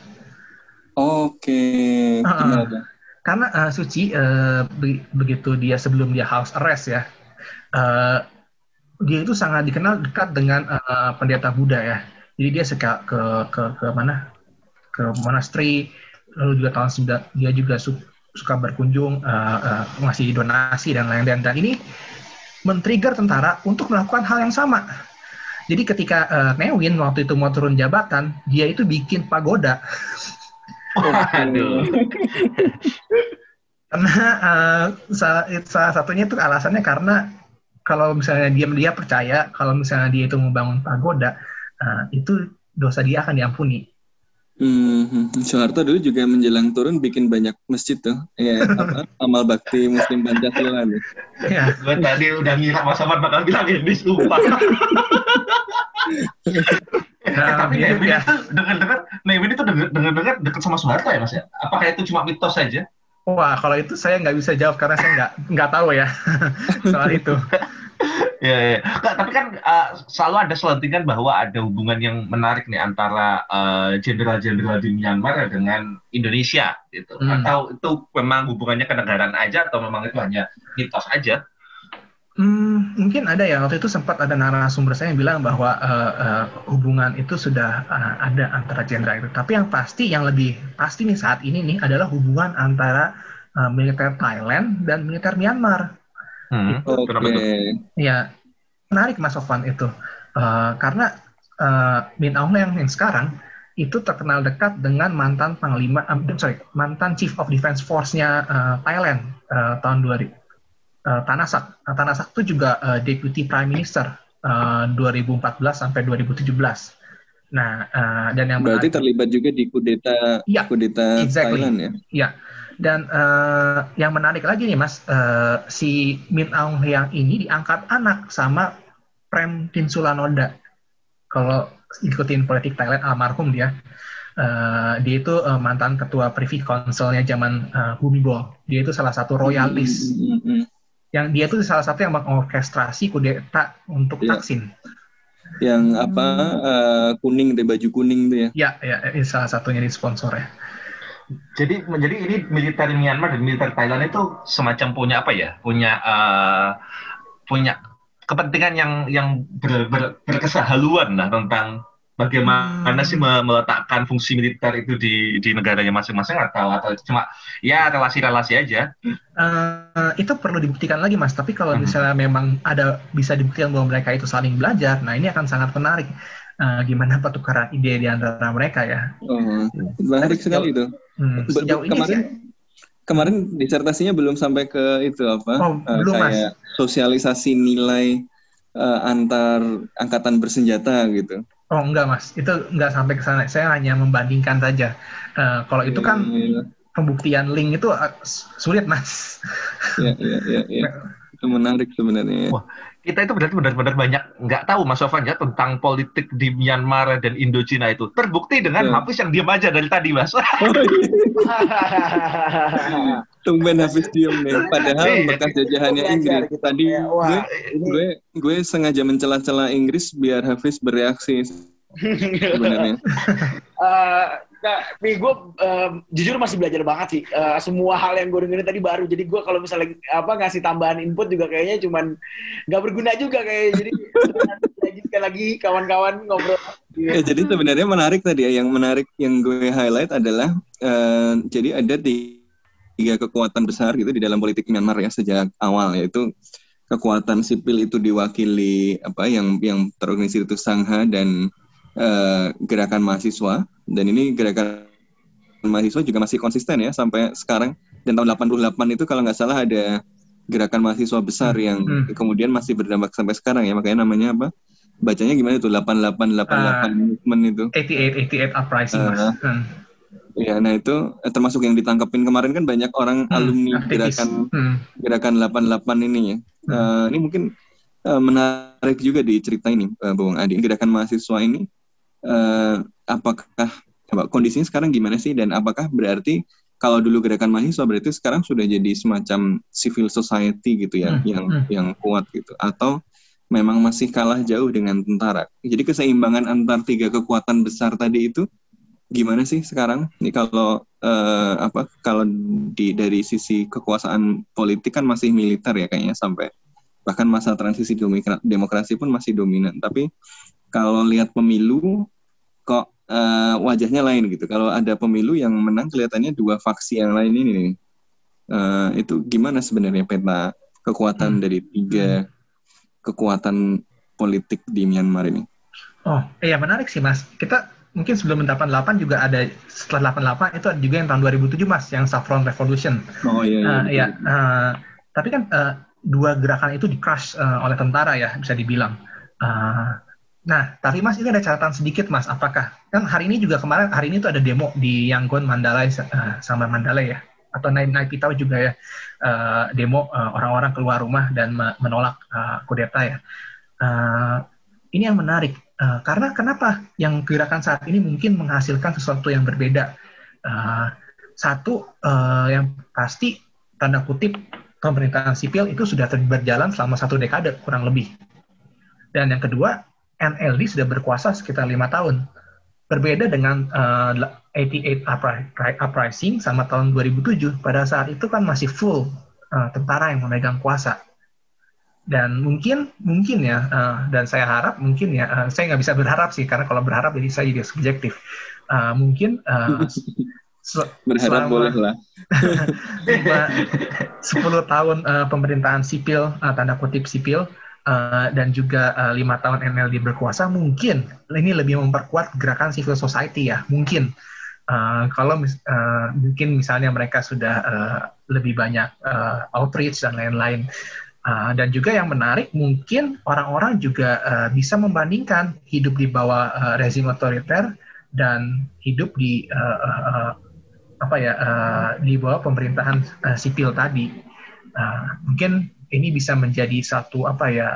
Oke. Okay. Uh, uh, karena uh, suci uh, be begitu dia sebelum dia house arrest ya, uh, dia itu sangat dikenal dekat dengan uh, pendeta Buddha ya. Jadi dia suka ke ke ke mana? Ke monasteri lalu juga tahun sembilan dia juga su suka berkunjung uh, uh, ngasih donasi dan lain-lain dan ini men-trigger tentara untuk melakukan hal yang sama. Jadi ketika uh, Newin waktu itu mau turun jabatan, dia itu bikin pagoda. karena uh, salah, salah satunya itu alasannya karena kalau misalnya dia dia percaya kalau misalnya dia itu membangun pagoda, uh, itu dosa dia akan diampuni. Hmm, Soeharto dulu juga menjelang turun bikin banyak masjid tuh. Ya, apa? Amal bakti Muslim Pancasila nih. Ya, gue tadi udah ngira Mas Ahmad bakal bilang ini sumpah. Nah, tapi Nevin ya. itu dengar-dengar, Nevin itu dengar-dengar dekat sama Soeharto ya Mas ya? Apakah itu cuma mitos saja? Wah, kalau itu saya nggak bisa jawab karena saya nggak nggak tahu ya soal itu. Ya, ya. Nggak, tapi kan uh, selalu ada selentingan bahwa ada hubungan yang menarik nih antara jenderal-jenderal uh, di Myanmar dengan Indonesia gitu. Hmm. Atau itu memang hubungannya kenegaraan aja atau memang itu hanya mitos aja? Hmm, mungkin ada ya waktu itu sempat ada narasumber saya yang bilang bahwa uh, uh, hubungan itu sudah uh, ada antara jenderal itu. Tapi yang pasti, yang lebih pasti nih saat ini nih adalah hubungan antara uh, militer Thailand dan militer Myanmar. Hmm, Oke. Okay. Ya, menarik Mas Sofwan itu. Uh, karena uh, Min Aung Hlaing yang sekarang itu terkenal dekat dengan mantan panglima, um, sorry, mantan Chief of Defense Force-nya uh, Thailand uh, tahun 2000. Uh, Tanasak. Nah, Tanasak itu juga uh, Deputy Prime Minister uh, 2014 sampai 2017. Nah, uh, dan yang berarti menarik, terlibat juga di kudeta ya, kudeta exactly. Thailand ya. Iya. Dan uh, yang menarik lagi nih Mas, uh, si Min Aung Hlaing ini diangkat anak sama Prem Tinsulanoda. Kalau ikutin politik Thailand almarhum dia. Uh, dia itu uh, mantan ketua Privy Councilnya zaman uh, Bumibol. Dia itu salah satu royalis. Mm -hmm. Yang dia itu salah satu yang mengorkestrasi kudeta untuk yeah. Taksin. Yang apa uh, kuning deh baju kuning tuh ya? Ya, ya, salah satunya di sponsor ya. Jadi menjadi ini militer Myanmar dan militer Thailand itu semacam punya apa ya? Punya uh, punya kepentingan yang yang ber, ber, berkesahaluan lah tentang bagaimana hmm. sih meletakkan fungsi militer itu di di negaranya masing-masing atau atau cuma ya relasi-relasi aja? Uh, itu perlu dibuktikan lagi mas. Tapi kalau hmm. misalnya memang ada bisa dibuktikan bahwa mereka itu saling belajar, nah ini akan sangat menarik. Uh, gimana pertukaran ide di antara mereka ya? Oh, menarik sekali itu. Hmm, sejauh ini kemarin, sih, kemarin disertasinya belum sampai ke itu apa? Oh, eh, belum, Mas. kayak sosialisasi nilai eh, antar angkatan bersenjata gitu. Oh enggak mas, itu enggak sampai ke sana. Saya hanya membandingkan saja. Eh, kalau itu kan Iya, pembuktian link itu eh, sulit mas. iya, iya, iya, iya. Itu menarik sebenarnya. ya. Wah, kita itu berarti benar-benar banyak nggak tahu Mas Sofan ya tentang politik di Myanmar dan Indochina itu. Terbukti dengan Betul. Hafiz yang diam aja dari tadi Mas. Oh, iya. Tumben habis diem nih. Padahal Iya. bekas jajahannya Belajar Inggris. gitu. Tadi wah, gue, ini- gue gue sengaja mencela-cela Inggris biar Hafiz bereaksi sebenarnya. Eh, nah, nih gue eh, jujur masih belajar banget sih. Eh, semua hal yang gue dengerin tadi baru. Jadi gue kalau misalnya apa ngasih tambahan input juga kayaknya cuman nggak berguna juga kayaknya. Jadi lanjutkan lagi kawan-kawan ngobrol. Ya, jadi sebenarnya menarik tadi ya. Yang menarik yang gue highlight adalah eh, jadi ada tiga kekuatan besar gitu di dalam politik Myanmar ya sejak awal yaitu kekuatan sipil itu diwakili apa yang yang terorganisir itu Sangha dan eh, gerakan mahasiswa dan ini gerakan mahasiswa juga masih konsisten ya sampai sekarang dan tahun 88 itu kalau nggak salah ada gerakan mahasiswa besar yang Hmm. kemudian masih berdampak sampai sekarang ya makanya namanya apa bacanya gimana tuh 8888 movement itu 88 88 uprising mas. Ah. Hmm. ya nah itu eh, termasuk yang ditangkapin kemarin kan banyak orang Hmm, alumni aktivis. gerakan Hmm. gerakan 88 ini ya Eh, ini mungkin eh, menarik juga dicerita ini eh, Bung Adi gerakan mahasiswa ini eh, apakah apa, kondisinya sekarang gimana sih? Dan apakah berarti kalau dulu gerakan mahasiswa berarti sekarang sudah jadi semacam civil society gitu ya Hmm, yang hmm. yang kuat gitu? Atau memang masih kalah jauh dengan tentara? Jadi keseimbangan antar tiga kekuatan besar tadi itu gimana sih sekarang? Ini kalau eh, apa kalau di dari sisi kekuasaan politik kan masih militer ya kayaknya sampai bahkan masa transisi demokra- demokrasi pun masih dominan. Tapi kalau lihat pemilu kok eh, wajahnya lain gitu kalau ada pemilu yang menang kelihatannya dua faksi yang lain ini nih Eh, itu gimana sebenarnya peta kekuatan Hmm. dari tiga kekuatan politik di Myanmar ini Oh iya menarik sih mas. Kita mungkin sebelum 88 juga ada setelah 88 itu ada juga yang tahun 2007 mas yang Saffron Revolution. oh iya, iya, Eh, betul. ya, eh, tapi kan eh, dua gerakan itu di crush eh, oleh tentara ya bisa dibilang. Eh, nah, tapi mas ini ada catatan sedikit mas. Apakah kan hari ini juga kemarin hari ini tuh ada demo di Yangon Mandalay eh, sama Mandalay ya atau Nai Nai Pitau juga ya eh, demo eh, orang-orang keluar rumah dan me- menolak eh, kudeta ya. Eh, ini yang menarik Eh, karena kenapa yang gerakan saat ini mungkin menghasilkan sesuatu yang berbeda. Eh, satu eh, yang pasti tanda kutip pemerintahan sipil itu sudah berjalan selama satu dekade kurang lebih. Dan yang kedua, NLD sudah berkuasa sekitar lima tahun. Berbeda dengan eh, 88 upri- uprising sama tahun 2007. Pada saat itu kan masih full eh, tentara yang memegang kuasa. Dan mungkin, mungkin ya, eh, dan saya harap mungkin ya, eh, saya nggak bisa berharap sih, karena kalau berharap jadi saya jadi subjektif. Eh, mungkin se- berharap selama- boleh lah lima- 10 tahun eh, pemerintahan sipil eh, tanda kutip sipil eh, dan juga eh, lima tahun NLD berkuasa mungkin ini lebih memperkuat gerakan civil society ya mungkin. Eh, kalau mis- eh, mungkin misalnya mereka sudah eh, lebih banyak eh, outreach dan lain-lain. Eh, dan juga yang menarik mungkin orang-orang juga eh, bisa membandingkan hidup di bawah eh, rezim otoriter dan hidup di eh, eh, apa ya eh, di bawah pemerintahan eh, sipil tadi. Eh, mungkin ini bisa menjadi satu apa ya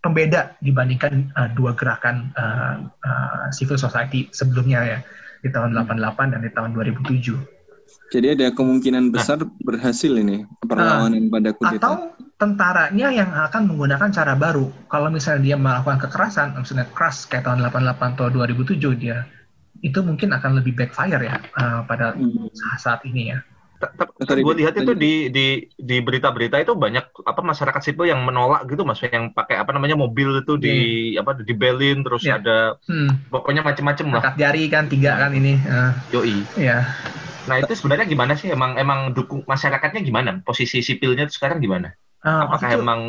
pembeda dibandingkan eh, dua gerakan eh, eh, civil society sebelumnya ya di tahun 88 dan di tahun 2007 Jadi ada kemungkinan besar berhasil ini perlawanan pada kudeta. atau tentaranya yang akan menggunakan cara baru. Kalau misalnya dia melakukan kekerasan misalnya keras kayak tahun 88 atau 2007 dia itu mungkin akan lebih backfire ya eh, pada Hmm. saat ini ya Sorry, gue lihat itu di di di berita-berita itu banyak apa masyarakat sipil yang menolak gitu mas yang pakai apa namanya mobil itu di apa dibelin terus Iya. ada hmm, pokoknya macem-macem lah. Angkat jari kan tiga kan ini eh, yoi. Ya nah itu sebenarnya gimana sih? Emang emang dukung masyarakatnya gimana? Posisi sipilnya itu sekarang gimana? Eh, apakah itu- emang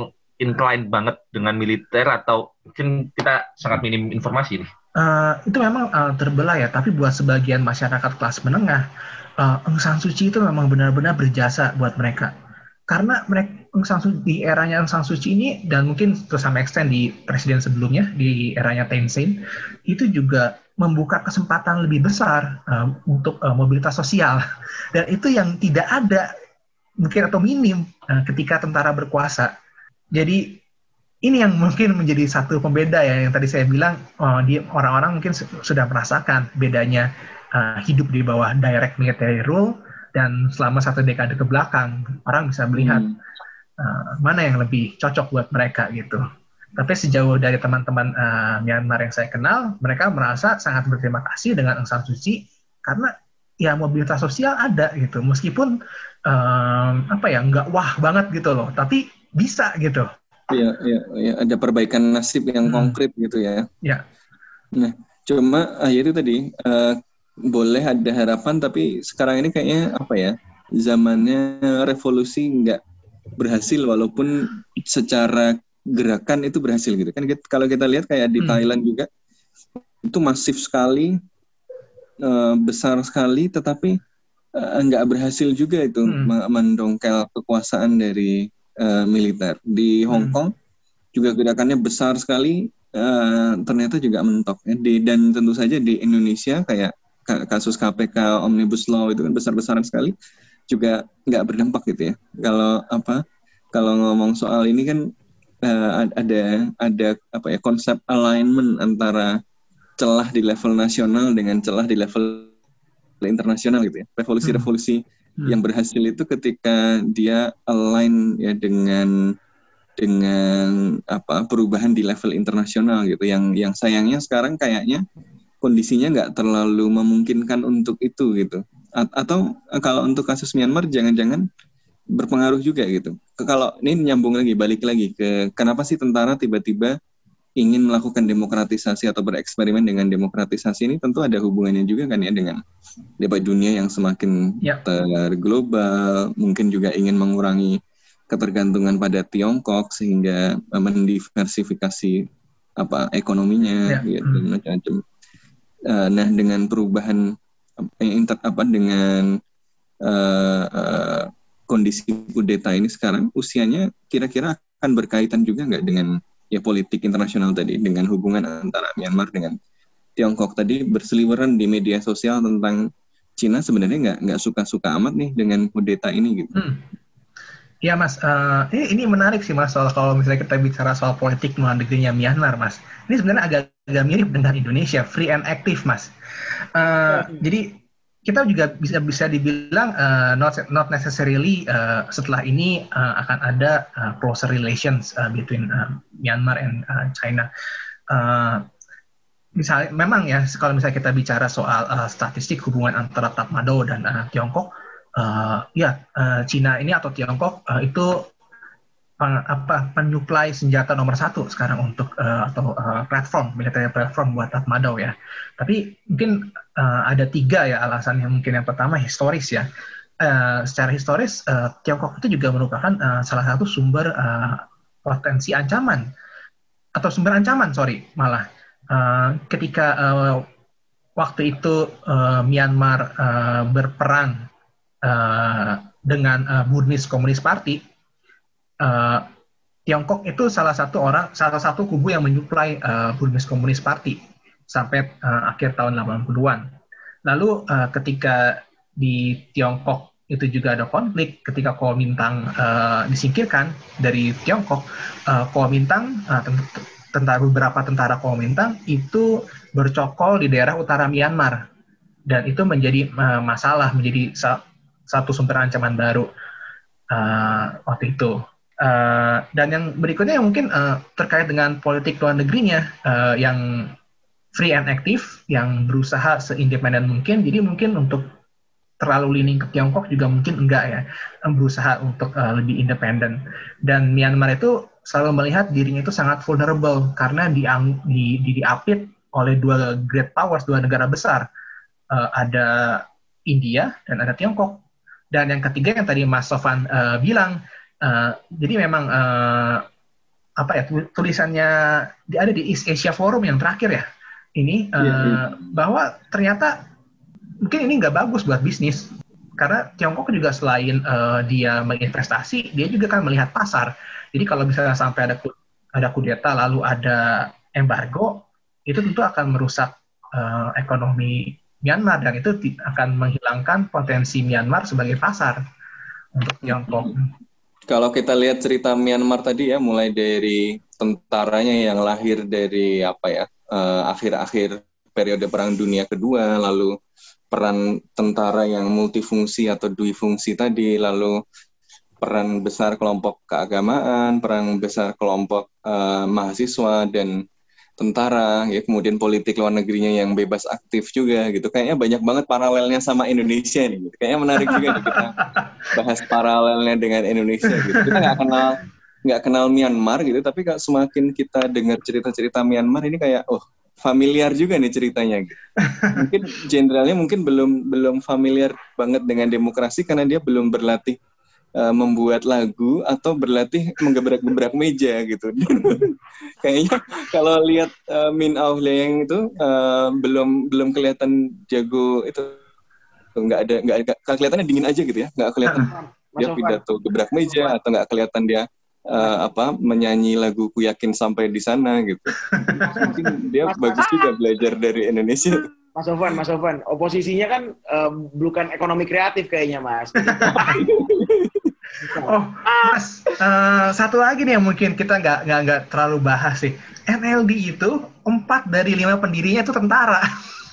inclined banget dengan militer atau mungkin kita sangat minim informasi nih? Eh, itu memang eh, terbelah ya, tapi buat sebagian masyarakat kelas menengah, uh, Aung San Suu itu memang benar-benar berjasa buat mereka. Karena mereka Aung San Suu di eranya Aung San Suu ini dan mungkin to some extent di presiden sebelumnya di eranya Thein Sein itu juga membuka kesempatan lebih besar uh, untuk uh, mobilitas sosial dan itu yang tidak ada mungkin atau minim uh, ketika tentara berkuasa. Jadi ini yang mungkin menjadi satu pembeda ya yang tadi saya bilang uh, di orang-orang mungkin sudah merasakan bedanya uh, hidup di bawah direct military rule dan selama satu dekade ke belakang orang bisa melihat hmm. uh, mana yang lebih cocok buat mereka gitu. Tapi sejauh dari teman-teman uh, Myanmar yang saya kenal, mereka merasa sangat berterima kasih dengan Aung San Suu Kyi karena ya mobilitas sosial ada gitu, meskipun um, apa ya nggak wah banget gitu loh, tapi bisa gitu. Iya, iya, ya, ada perbaikan nasib yang hmm. konkret gitu ya. Ya. Nah, cuma akhirnya tadi uh, boleh ada harapan, tapi sekarang ini kayaknya apa ya? Zamannya revolusi nggak berhasil walaupun secara gerakan itu berhasil gitu kan kita, kalau kita lihat kayak di hmm. Thailand juga itu masif sekali uh, besar sekali tetapi uh, nggak berhasil juga itu hmm. mendongkel kekuasaan dari uh, militer di Hong hmm. Kong juga gerakannya besar sekali uh, ternyata juga mentok ya. di, dan tentu saja di Indonesia kayak kasus KPK omnibus law itu kan besar-besaran sekali juga nggak berdampak gitu ya kalau apa kalau ngomong soal ini kan uh, ada ada apa ya konsep alignment antara celah di level nasional dengan celah di level internasional gitu ya. Revolusi-revolusi hmm. yang berhasil itu ketika dia align ya dengan dengan apa perubahan di level internasional gitu. Yang yang sayangnya sekarang kayaknya kondisinya nggak terlalu memungkinkan untuk itu gitu. A atau kalau untuk kasus Myanmar jangan-jangan berpengaruh juga gitu. Kalau ini nyambung lagi, balik lagi ke kenapa sih tentara tiba-tiba ingin melakukan demokratisasi atau bereksperimen dengan demokratisasi ini tentu ada hubungannya juga kan ya dengan debat dunia yang semakin ya. terglobal, mungkin juga ingin mengurangi ketergantungan pada Tiongkok sehingga mendiversifikasi apa ekonominya ya. gitu hmm. Uh, nah dengan perubahan inter apa dengan uh, uh, kondisi kudeta ini sekarang usianya kira-kira akan berkaitan juga nggak dengan ya politik internasional tadi dengan hubungan antara Myanmar dengan Tiongkok tadi berseliweran di media sosial tentang Cina sebenarnya nggak nggak suka-suka amat nih dengan kudeta ini gitu. Hmm. Ya mas, uh, ini, ini menarik sih mas soal kalau misalnya kita bicara soal politik luar negerinya Myanmar mas. Ini sebenarnya agak agak mirip dengan Indonesia, free and active mas. Uh. Jadi kita juga bisa bisa dibilang uh, not not necessarily uh, setelah ini uh, akan ada uh, closer relations uh, between uh, Myanmar and uh, China. Uh, misalnya memang ya kalau misalnya kita bicara soal uh, statistik hubungan antara Tatmadaw dan uh, Tiongkok, uh, ya uh, Cina ini atau Tiongkok uh, itu apa penyuplai senjata nomor satu sekarang untuk uh, atau uh, platform militer platform buat Tatmadaw ya. Tapi mungkin uh, ada tiga ya alasan yang mungkin yang pertama historis ya. Uh, secara historis uh, Tiongkok itu juga merupakan uh, salah satu sumber uh, potensi ancaman atau sumber ancaman sorry malah uh, ketika uh, waktu itu uh, Myanmar uh, berperang uh, dengan uh, Burmese Communist Party uh, Tiongkok itu salah satu orang, salah satu kubu yang menyuplai uh, Burmese Communist Party sampai uh, akhir tahun 80-an. Lalu uh, ketika di Tiongkok itu juga ada konflik ketika Kuomintang uh, disingkirkan dari Tiongkok, uh, Kuomintang uh, tentara beberapa tentara Kuomintang itu bercokol di daerah utara Myanmar dan itu menjadi uh, masalah menjadi sa satu sumber ancaman baru uh, waktu itu Uh, dan yang berikutnya yang mungkin uh, terkait dengan politik luar negerinya uh, yang free and active, yang berusaha seindependen mungkin. Jadi mungkin untuk terlalu leaning ke Tiongkok juga mungkin enggak ya, berusaha untuk uh, lebih independen. Dan Myanmar itu selalu melihat dirinya itu sangat vulnerable karena di, di, di diapit oleh dua great powers, dua negara besar. Uh, ada India dan ada Tiongkok. Dan yang ketiga yang tadi Mas Sofan uh, bilang, Uh, jadi memang uh, apa ya tulisannya ada di East Asia Forum yang terakhir ya ini uh, yeah, yeah. bahwa ternyata mungkin ini nggak bagus buat bisnis karena Tiongkok juga selain uh, dia menginvestasi, dia juga kan melihat pasar. Jadi kalau misalnya sampai ada ada kudeta lalu ada embargo, itu tentu akan merusak uh, ekonomi Myanmar dan itu akan menghilangkan potensi Myanmar sebagai pasar untuk Tiongkok. Kalau kita lihat cerita Myanmar tadi ya, mulai dari tentaranya yang lahir dari apa ya eh, akhir-akhir uh, periode Perang Dunia Kedua, lalu peran tentara yang multifungsi atau dui fungsi tadi, lalu peran besar kelompok keagamaan, peran besar kelompok uh, mahasiswa dan tentara ya kemudian politik luar negerinya yang bebas aktif juga gitu kayaknya banyak banget paralelnya sama Indonesia nih gitu. kayaknya menarik juga nih kita bahas paralelnya dengan Indonesia gitu kita nggak kenal nggak kenal Myanmar gitu tapi kalau semakin kita dengar cerita-cerita Myanmar ini kayak oh familiar juga nih ceritanya gitu. mungkin jenderalnya mungkin belum belum familiar banget dengan demokrasi karena dia belum berlatih uh, membuat lagu atau berlatih menggebrak-gebrak meja gitu. Kayaknya kalau lihat uh, Min Aung Hlaing itu uh, belum belum kelihatan jago itu. Nggak ada nggak kelihatannya dingin aja gitu ya. Nggak kelihatan dia pidato gebrak meja atau nggak kelihatan dia uh, apa menyanyi lagu ku yakin sampai di sana gitu. Mungkin dia bagus juga belajar dari Indonesia. Mas Sofan, Mas Sofan, oposisinya kan uh, bukan ekonomi kreatif kayaknya, Mas. oh, Mas, uh, satu lagi nih yang mungkin kita nggak nggak nggak terlalu bahas sih. NLD itu empat dari lima pendirinya itu tentara.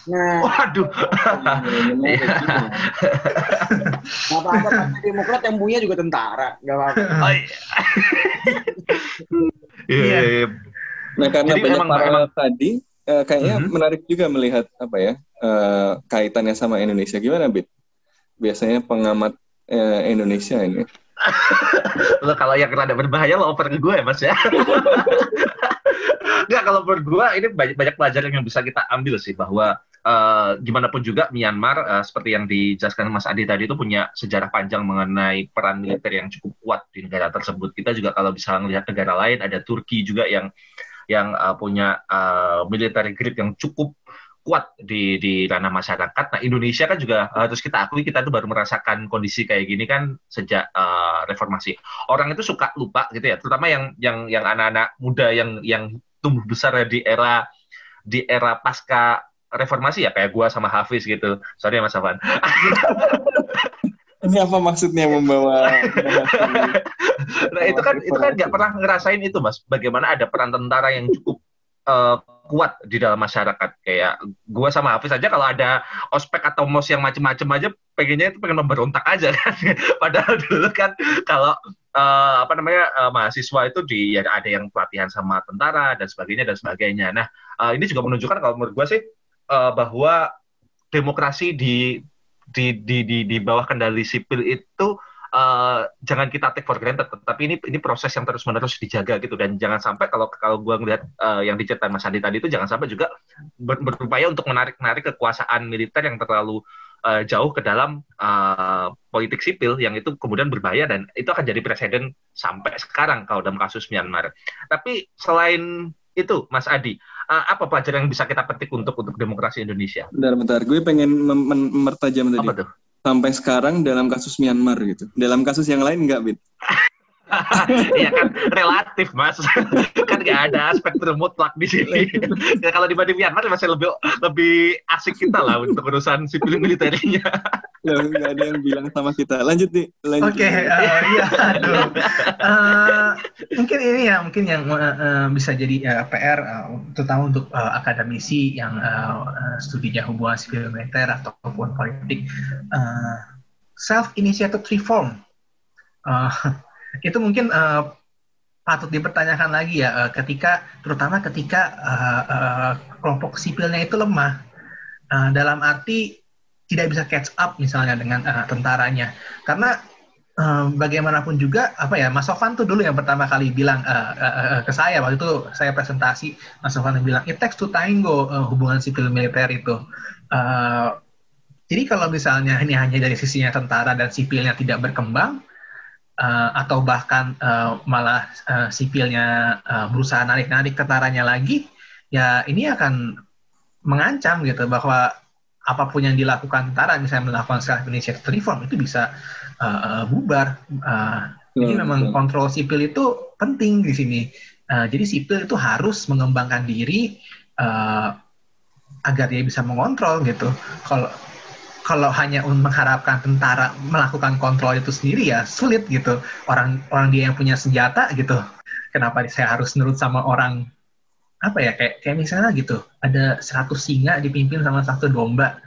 Nah, waduh. Gak apa-apa, Partai Demokrat yang punya juga tentara. Gak apa-apa. Oh, iya. Iya, iya, iya. Nah, karena Jadi banyak paralel tadi, uh, kayaknya mm -hmm. menarik juga melihat apa ya uh, kaitannya sama Indonesia gimana Bit? Biasanya pengamat uh, Indonesia ini. Lo kalau yang rada berbahaya lo oper ke gue ya mas ya. Enggak kalau menurut gue ini banyak banyak pelajaran yang bisa kita ambil sih bahwa uh, gimana pun juga Myanmar uh, seperti yang dijelaskan Mas Adi tadi itu punya sejarah panjang mengenai peran militer yang cukup kuat di negara tersebut. Kita juga kalau bisa melihat negara lain ada Turki juga yang yang uh, punya uh, military grip yang cukup kuat di di ranah masyarakat. Nah Indonesia kan juga harus kita akui kita tuh baru merasakan kondisi kayak gini kan sejak uh, reformasi. Orang itu suka lupa gitu ya, terutama yang yang yang anak-anak muda yang yang tumbuh besar di era di era pasca reformasi ya kayak gua sama Hafiz gitu. Sorry ya Mas Afan. Ini apa maksudnya membawa? nah itu kan itu kan nggak pernah ngerasain itu mas. Bagaimana ada peran tentara yang cukup uh, kuat di dalam masyarakat. Kayak gue sama Hafiz aja kalau ada ospek atau mos yang macem-macem aja pengennya itu pengen memberontak aja kan. Padahal dulu kan kalau uh, apa namanya uh, mahasiswa itu di ya ada yang pelatihan sama tentara dan sebagainya dan sebagainya. Nah uh, ini juga menunjukkan kalau menurut gue sih uh, bahwa demokrasi di di di di, di bawah kendali sipil itu uh, jangan kita take for granted tapi ini ini proses yang terus menerus dijaga gitu dan jangan sampai kalau kalau gua ngelihat uh, yang diceritain Mas Andi tadi itu jangan sampai juga ber, berupaya untuk menarik menarik kekuasaan militer yang terlalu uh, jauh ke dalam uh, politik sipil yang itu kemudian berbahaya dan itu akan jadi presiden sampai sekarang kalau dalam kasus Myanmar. Tapi selain itu Mas Adi, uh, apa pelajaran yang bisa kita petik untuk untuk demokrasi Indonesia? Bentar, bentar. Gue pengen mempertajam tadi. Apa tuh? Sampai sekarang dalam kasus Myanmar gitu. Dalam kasus yang lain enggak, Bit? Iya kan relatif mas, kan nggak ada spektrum mutlak di sini. ya, kalau dibanding Myanmar masih lebih lebih asik kita lah untuk urusan sipil militernya. Ya nggak ada yang bilang sama kita. Lanjut nih. Oke, okay, uh, iya. Aduh. Uh, mungkin ini ya, mungkin yang uh, bisa jadi uh, PR, uh, terutama untuk uh, akademisi yang uh, studinya hubungan sipil militer ataupun politik, uh, self initiated reform. Uh, itu mungkin uh, patut dipertanyakan lagi ya uh, ketika terutama ketika uh, uh, kelompok sipilnya itu lemah uh, dalam arti tidak bisa catch up misalnya dengan uh, tentaranya. Karena uh, bagaimanapun juga apa ya Mas Sofan tuh dulu yang pertama kali bilang uh, uh, uh, ke saya waktu itu saya presentasi Mas Sofan bilang it takes to tango uh, hubungan sipil militer itu. Uh, jadi kalau misalnya ini hanya dari sisinya tentara dan sipilnya tidak berkembang uh, atau bahkan uh, malah uh, sipilnya uh, berusaha narik-narik tentaranya lagi, ya ini akan mengancam gitu bahwa apa pun yang dilakukan tentara, misalnya melakukan self initiated reform itu bisa uh, bubar. Uh, jadi memang kontrol sipil itu penting di sini. Uh, jadi sipil itu harus mengembangkan diri uh, agar dia bisa mengontrol gitu. Kalau kalau hanya mengharapkan tentara melakukan kontrol itu sendiri ya sulit gitu. Orang orang dia yang punya senjata gitu. Kenapa saya harus nurut sama orang apa ya kayak kayak misalnya gitu ada 100 singa dipimpin sama satu domba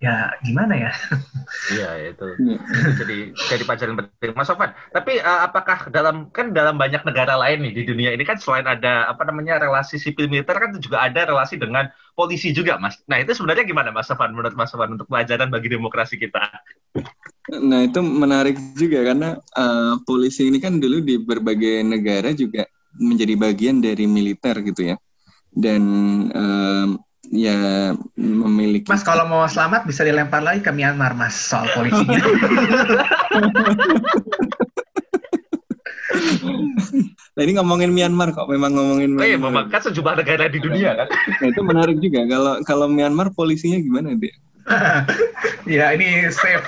ya gimana ya? Iya itu, itu jadi jadi pelajaran penting, Mas Sofan. Tapi uh, apakah dalam kan dalam banyak negara lain nih di dunia ini kan selain ada apa namanya relasi sipil militer kan juga ada relasi dengan polisi juga, Mas. Nah itu sebenarnya gimana, Mas Sofan? Menurut Mas Sofan untuk pelajaran bagi demokrasi kita? Nah itu menarik juga karena uh, polisi ini kan dulu di berbagai negara juga menjadi bagian dari militer gitu ya, dan uh, ya memiliki. Mas kalau mau selamat bisa dilempar lagi ke Myanmar mas soal polisinya. nah ini ngomongin Myanmar kok, memang ngomongin Myanmar. Oh iya, memang kan sejumlah negara di dunia kan. nah, itu menarik juga. Kalau kalau Myanmar polisinya gimana dia? ya ini safe.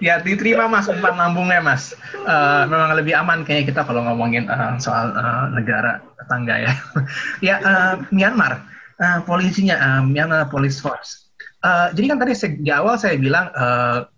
Ya diterima mas umpan lambungnya mas. Uh, memang lebih aman kayaknya kita kalau ngomongin uh, soal uh, negara tetangga ya. ya uh, Myanmar uh, polisinya uh, Myanmar Police Force. Uh, jadi kan tadi di awal saya bilang uh,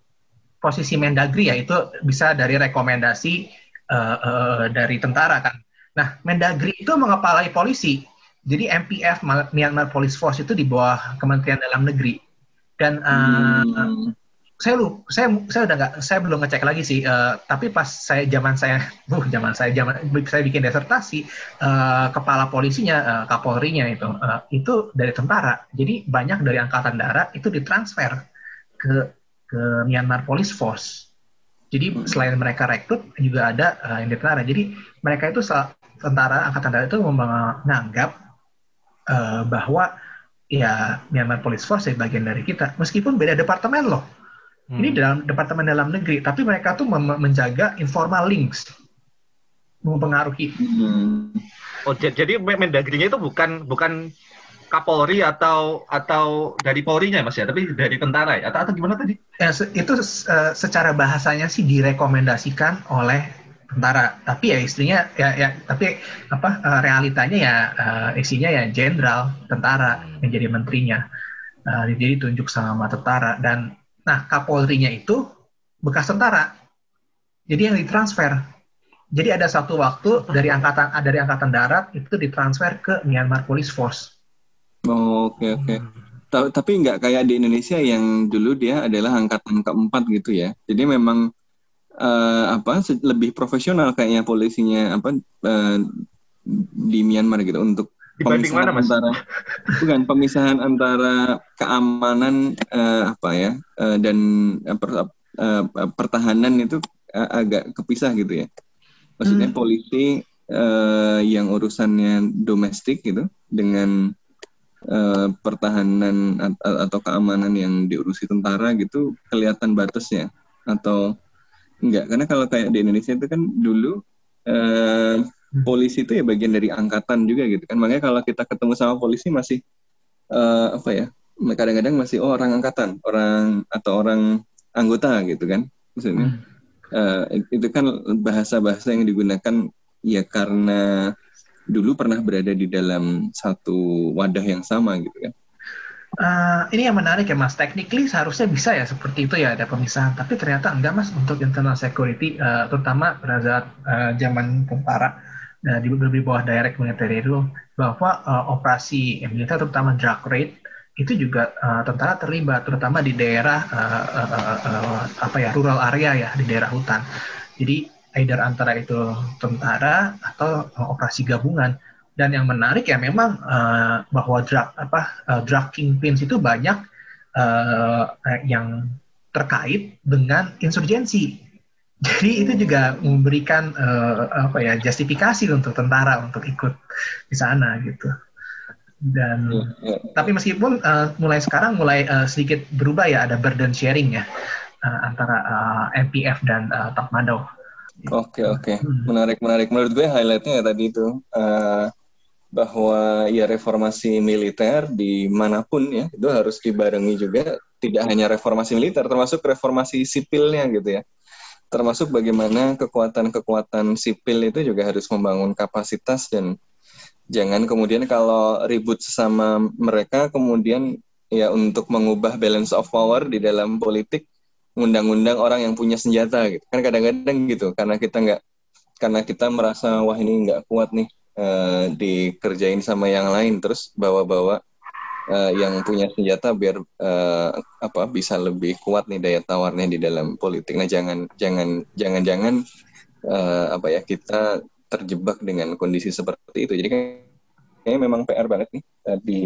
posisi Mendagri ya itu bisa dari rekomendasi uh, uh, dari tentara kan. Nah Mendagri itu mengepalai polisi. Jadi MPF Myanmar Police Force itu di bawah Kementerian Dalam Negeri dan uh, hmm. saya lu saya saya udah nggak saya belum ngecek lagi sih uh, tapi pas saya zaman saya uh zaman saya zaman saya bikin desertasi uh, kepala polisinya uh, kapolrinya itu uh, itu dari tentara. Jadi banyak dari angkatan darat itu ditransfer ke ke Myanmar Police Force. Jadi selain mereka rekrut juga ada uh, yang di tentara. Jadi mereka itu tentara angkatan darat itu menganggap uh, bahwa ya Myanmar Police Force ya bagian dari kita meskipun beda departemen loh Hmm. Ini dalam Departemen Dalam Negeri, tapi mereka tuh menjaga informal links, mempengaruhi. Hmm. Oh, jadi Mendagrinya itu bukan bukan Kapolri atau atau dari Polri-nya Mas ya, tapi dari tentara ya atau, atau gimana tadi? Ya, itu uh, secara bahasanya sih direkomendasikan oleh tentara, tapi ya istrinya ya ya tapi apa uh, realitanya ya uh, isinya ya jenderal tentara yang jadi menterinya. Uh, jadi tunjuk sama tentara dan Nah, Kapolri-nya itu bekas tentara. Jadi yang ditransfer. Jadi ada satu waktu dari angkatan dari angkatan darat itu ditransfer ke Myanmar Police Force. Oh, oke okay, oke. Okay. Hmm. Tapi nggak kayak di Indonesia yang dulu dia adalah angkatan keempat gitu ya. Jadi memang uh, apa lebih profesional kayaknya polisinya apa uh, di Myanmar gitu untuk Dibanding mana mas? Antara, bukan pemisahan antara keamanan uh, apa ya uh, dan uh, per, uh, pertahanan itu uh, agak kepisah gitu ya. Maksudnya hmm. polisi uh, yang urusannya domestik gitu dengan uh, pertahanan atau keamanan yang diurusi tentara gitu kelihatan batasnya atau enggak? Karena kalau kayak di Indonesia itu kan dulu uh, Hmm. polisi itu ya bagian dari angkatan juga gitu kan makanya kalau kita ketemu sama polisi masih uh, apa ya kadang-kadang masih oh orang angkatan orang atau orang anggota gitu kan maksudnya uh, itu kan bahasa-bahasa yang digunakan ya karena dulu pernah berada di dalam satu wadah yang sama gitu kan Uh, ini yang menarik ya mas, technically seharusnya bisa ya seperti itu ya ada pemisahan, tapi ternyata enggak mas untuk internal security, uh, terutama pada saat uh, zaman tentara uh, di, di bawah direct military itu bahwa uh, operasi militer terutama drug raid itu juga uh, tentara terlibat terutama di daerah uh, uh, uh, uh, apa ya rural area ya di daerah hutan. Jadi either antara itu tentara atau uh, operasi gabungan dan yang menarik ya memang uh, bahwa drug apa uh, drug kingpins itu banyak uh, yang terkait dengan insurgensi jadi itu juga memberikan uh, apa ya justifikasi untuk tentara untuk ikut di sana gitu. Dan ya, ya. tapi meskipun uh, mulai sekarang mulai uh, sedikit berubah ya ada burden sharing ya uh, antara uh, MPF dan uh, Tatmadaw. Oke oke hmm. menarik menarik menurut gue highlightnya ya tadi itu uh, bahwa ya reformasi militer di mana pun ya itu harus dibarengi juga. Tidak hanya reformasi militer, termasuk reformasi sipilnya gitu ya. Termasuk bagaimana kekuatan-kekuatan sipil itu juga harus membangun kapasitas dan jangan kemudian kalau ribut sesama mereka kemudian ya untuk mengubah balance of power di dalam politik undang-undang orang yang punya senjata gitu. Kan kadang-kadang gitu karena kita nggak karena kita merasa wah ini nggak kuat nih uh, dikerjain sama yang lain terus bawa-bawa uh, yang punya senjata biar uh, apa bisa lebih kuat nih daya tawarnya di dalam politik. Nah jangan jangan jangan jangan uh, apa ya kita terjebak dengan kondisi seperti itu. Jadi kayaknya memang PR banget nih di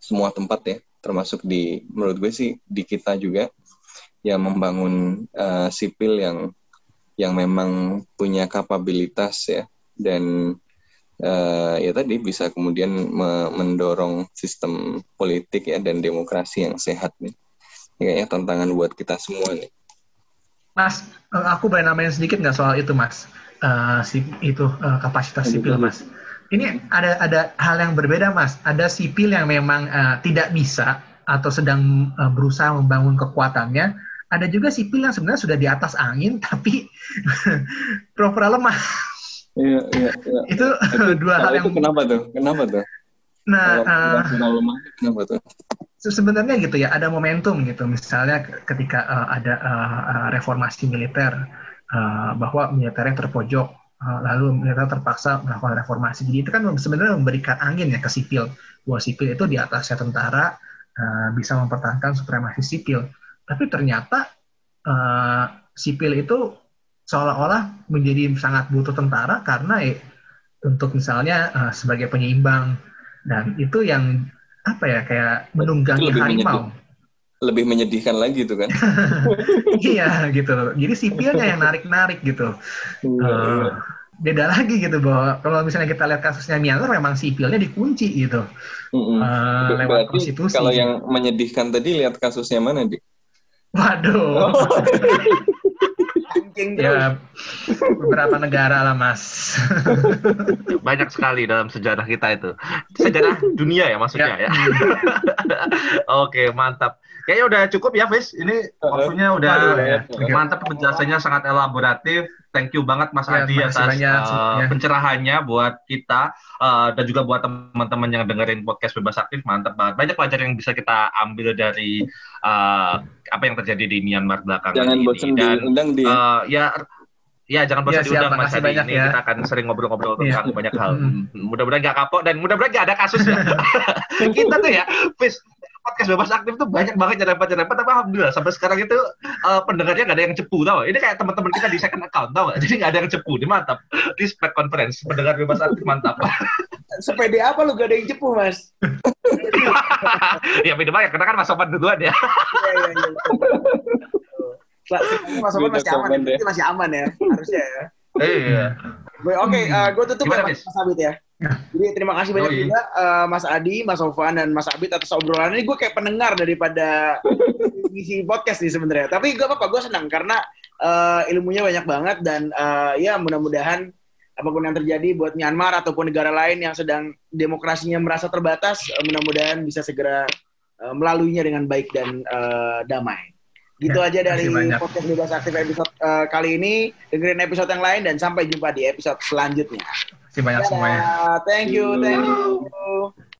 semua tempat ya, termasuk di menurut gue sih di kita juga yang membangun uh, sipil yang yang memang punya kapabilitas ya dan uh, ya tadi bisa kemudian me mendorong sistem politik ya dan demokrasi yang sehat nih. Kayaknya tantangan buat kita semua nih. Mas, eh, aku boleh namain sedikit nggak soal itu, Mas? Uh, si, itu uh, kapasitas sipil, Mas. Ini ada ada hal yang berbeda, Mas. Ada sipil yang memang uh, tidak bisa atau sedang uh, berusaha membangun kekuatannya. Ada juga sipil yang sebenarnya sudah di atas angin, tapi pura-pura lemah. Iya, iya, iya. Itu dua hal yang kenapa tuh? Kenapa tuh? Nah, uh, kenapa tuh? Sebenarnya gitu ya, ada momentum gitu. Misalnya ketika uh, ada uh, reformasi militer, uh, bahwa militernya terpojok, uh, lalu militer terpaksa melakukan reformasi. Jadi itu kan sebenarnya memberikan angin ya ke sipil. Bahwa sipil itu di atasnya tentara uh, bisa mempertahankan supremasi sipil. Tapi ternyata uh, sipil itu seolah-olah menjadi sangat butuh tentara karena eh, untuk misalnya uh, sebagai penyeimbang dan itu yang apa ya kayak menunggangi lebih harimau. Menyedih, lebih menyedihkan lagi itu kan. iya gitu. Jadi sipilnya yang narik-narik gitu. Uh, beda lagi gitu bahwa kalau misalnya kita lihat kasusnya Myanmar memang sipilnya dikunci gitu. Mm-hmm. Uh, lewat Berarti konstitusi. kalau yang menyedihkan tadi lihat kasusnya mana, Dik? Waduh. Thinking ya beberapa negara lah mas. Banyak sekali dalam sejarah kita itu. Sejarah dunia ya maksudnya ya. Oke mantap. Kayaknya udah cukup ya, Fis. Ini waktunya udah ya. mantap penjelasannya sangat elaboratif. Thank you banget Mas Ya, Adi atas banyak, uh, ya. pencerahannya buat kita uh, dan juga buat teman-teman yang dengerin podcast bebas aktif. Mantap banget. Banyak pelajaran yang bisa kita ambil dari uh, apa yang terjadi di Myanmar belakangan Jangan ini. bosan Dan diundang di uh, ya Ya, jangan bosan Ya, diundang Mas Adi. banyak Ini ya. kita akan sering ngobrol-ngobrol Iya. tentang banyak hal. Mudah-mudahan nggak kapok dan mudah-mudahan nggak ada kasus ya. kita tuh ya, Fis, podcast bebas aktif tuh banyak banget nyerempet-nyerempet, tapi alhamdulillah sampai sekarang itu uh, pendengarnya nggak ada yang cepu tau. Ini kayak teman-teman kita di second account tau gak? Jadi nggak ada yang cepu, ini mantap. Di Spec Conference, pendengar bebas aktif mantap. sepede apa lu gak ada yang cepu, Mas? ya beda banget, karena kan Mas Sopan duluan ya. Iya, iya, iya. Mas Sopan masih aman, masih aman ya, harusnya ya. Iya. Oke, gue tutup ya? Mas Abid ya. Jadi terima kasih banyak Yoi. juga eh, Mas Adi, Mas Sofan, dan Mas Abid atas obrolan ini. Gue kayak pendengar daripada ngisi podcast nih sebenarnya. Tapi gak apa-apa, gue senang karena eh, ilmunya banyak banget dan eh, ya mudah-mudahan apa pun yang terjadi buat Myanmar ataupun negara lain yang sedang demokrasinya merasa terbatas, eh, mudah-mudahan bisa segera eh, melaluinya dengan baik dan eh, damai. Gitu Ya, aja dari banyak. podcast Bebas Aktif episode eh, kali ini. Dengerin episode yang lain dan sampai jumpa di episode selanjutnya. Terima kasih banyak semuanya. Thank you, thank you.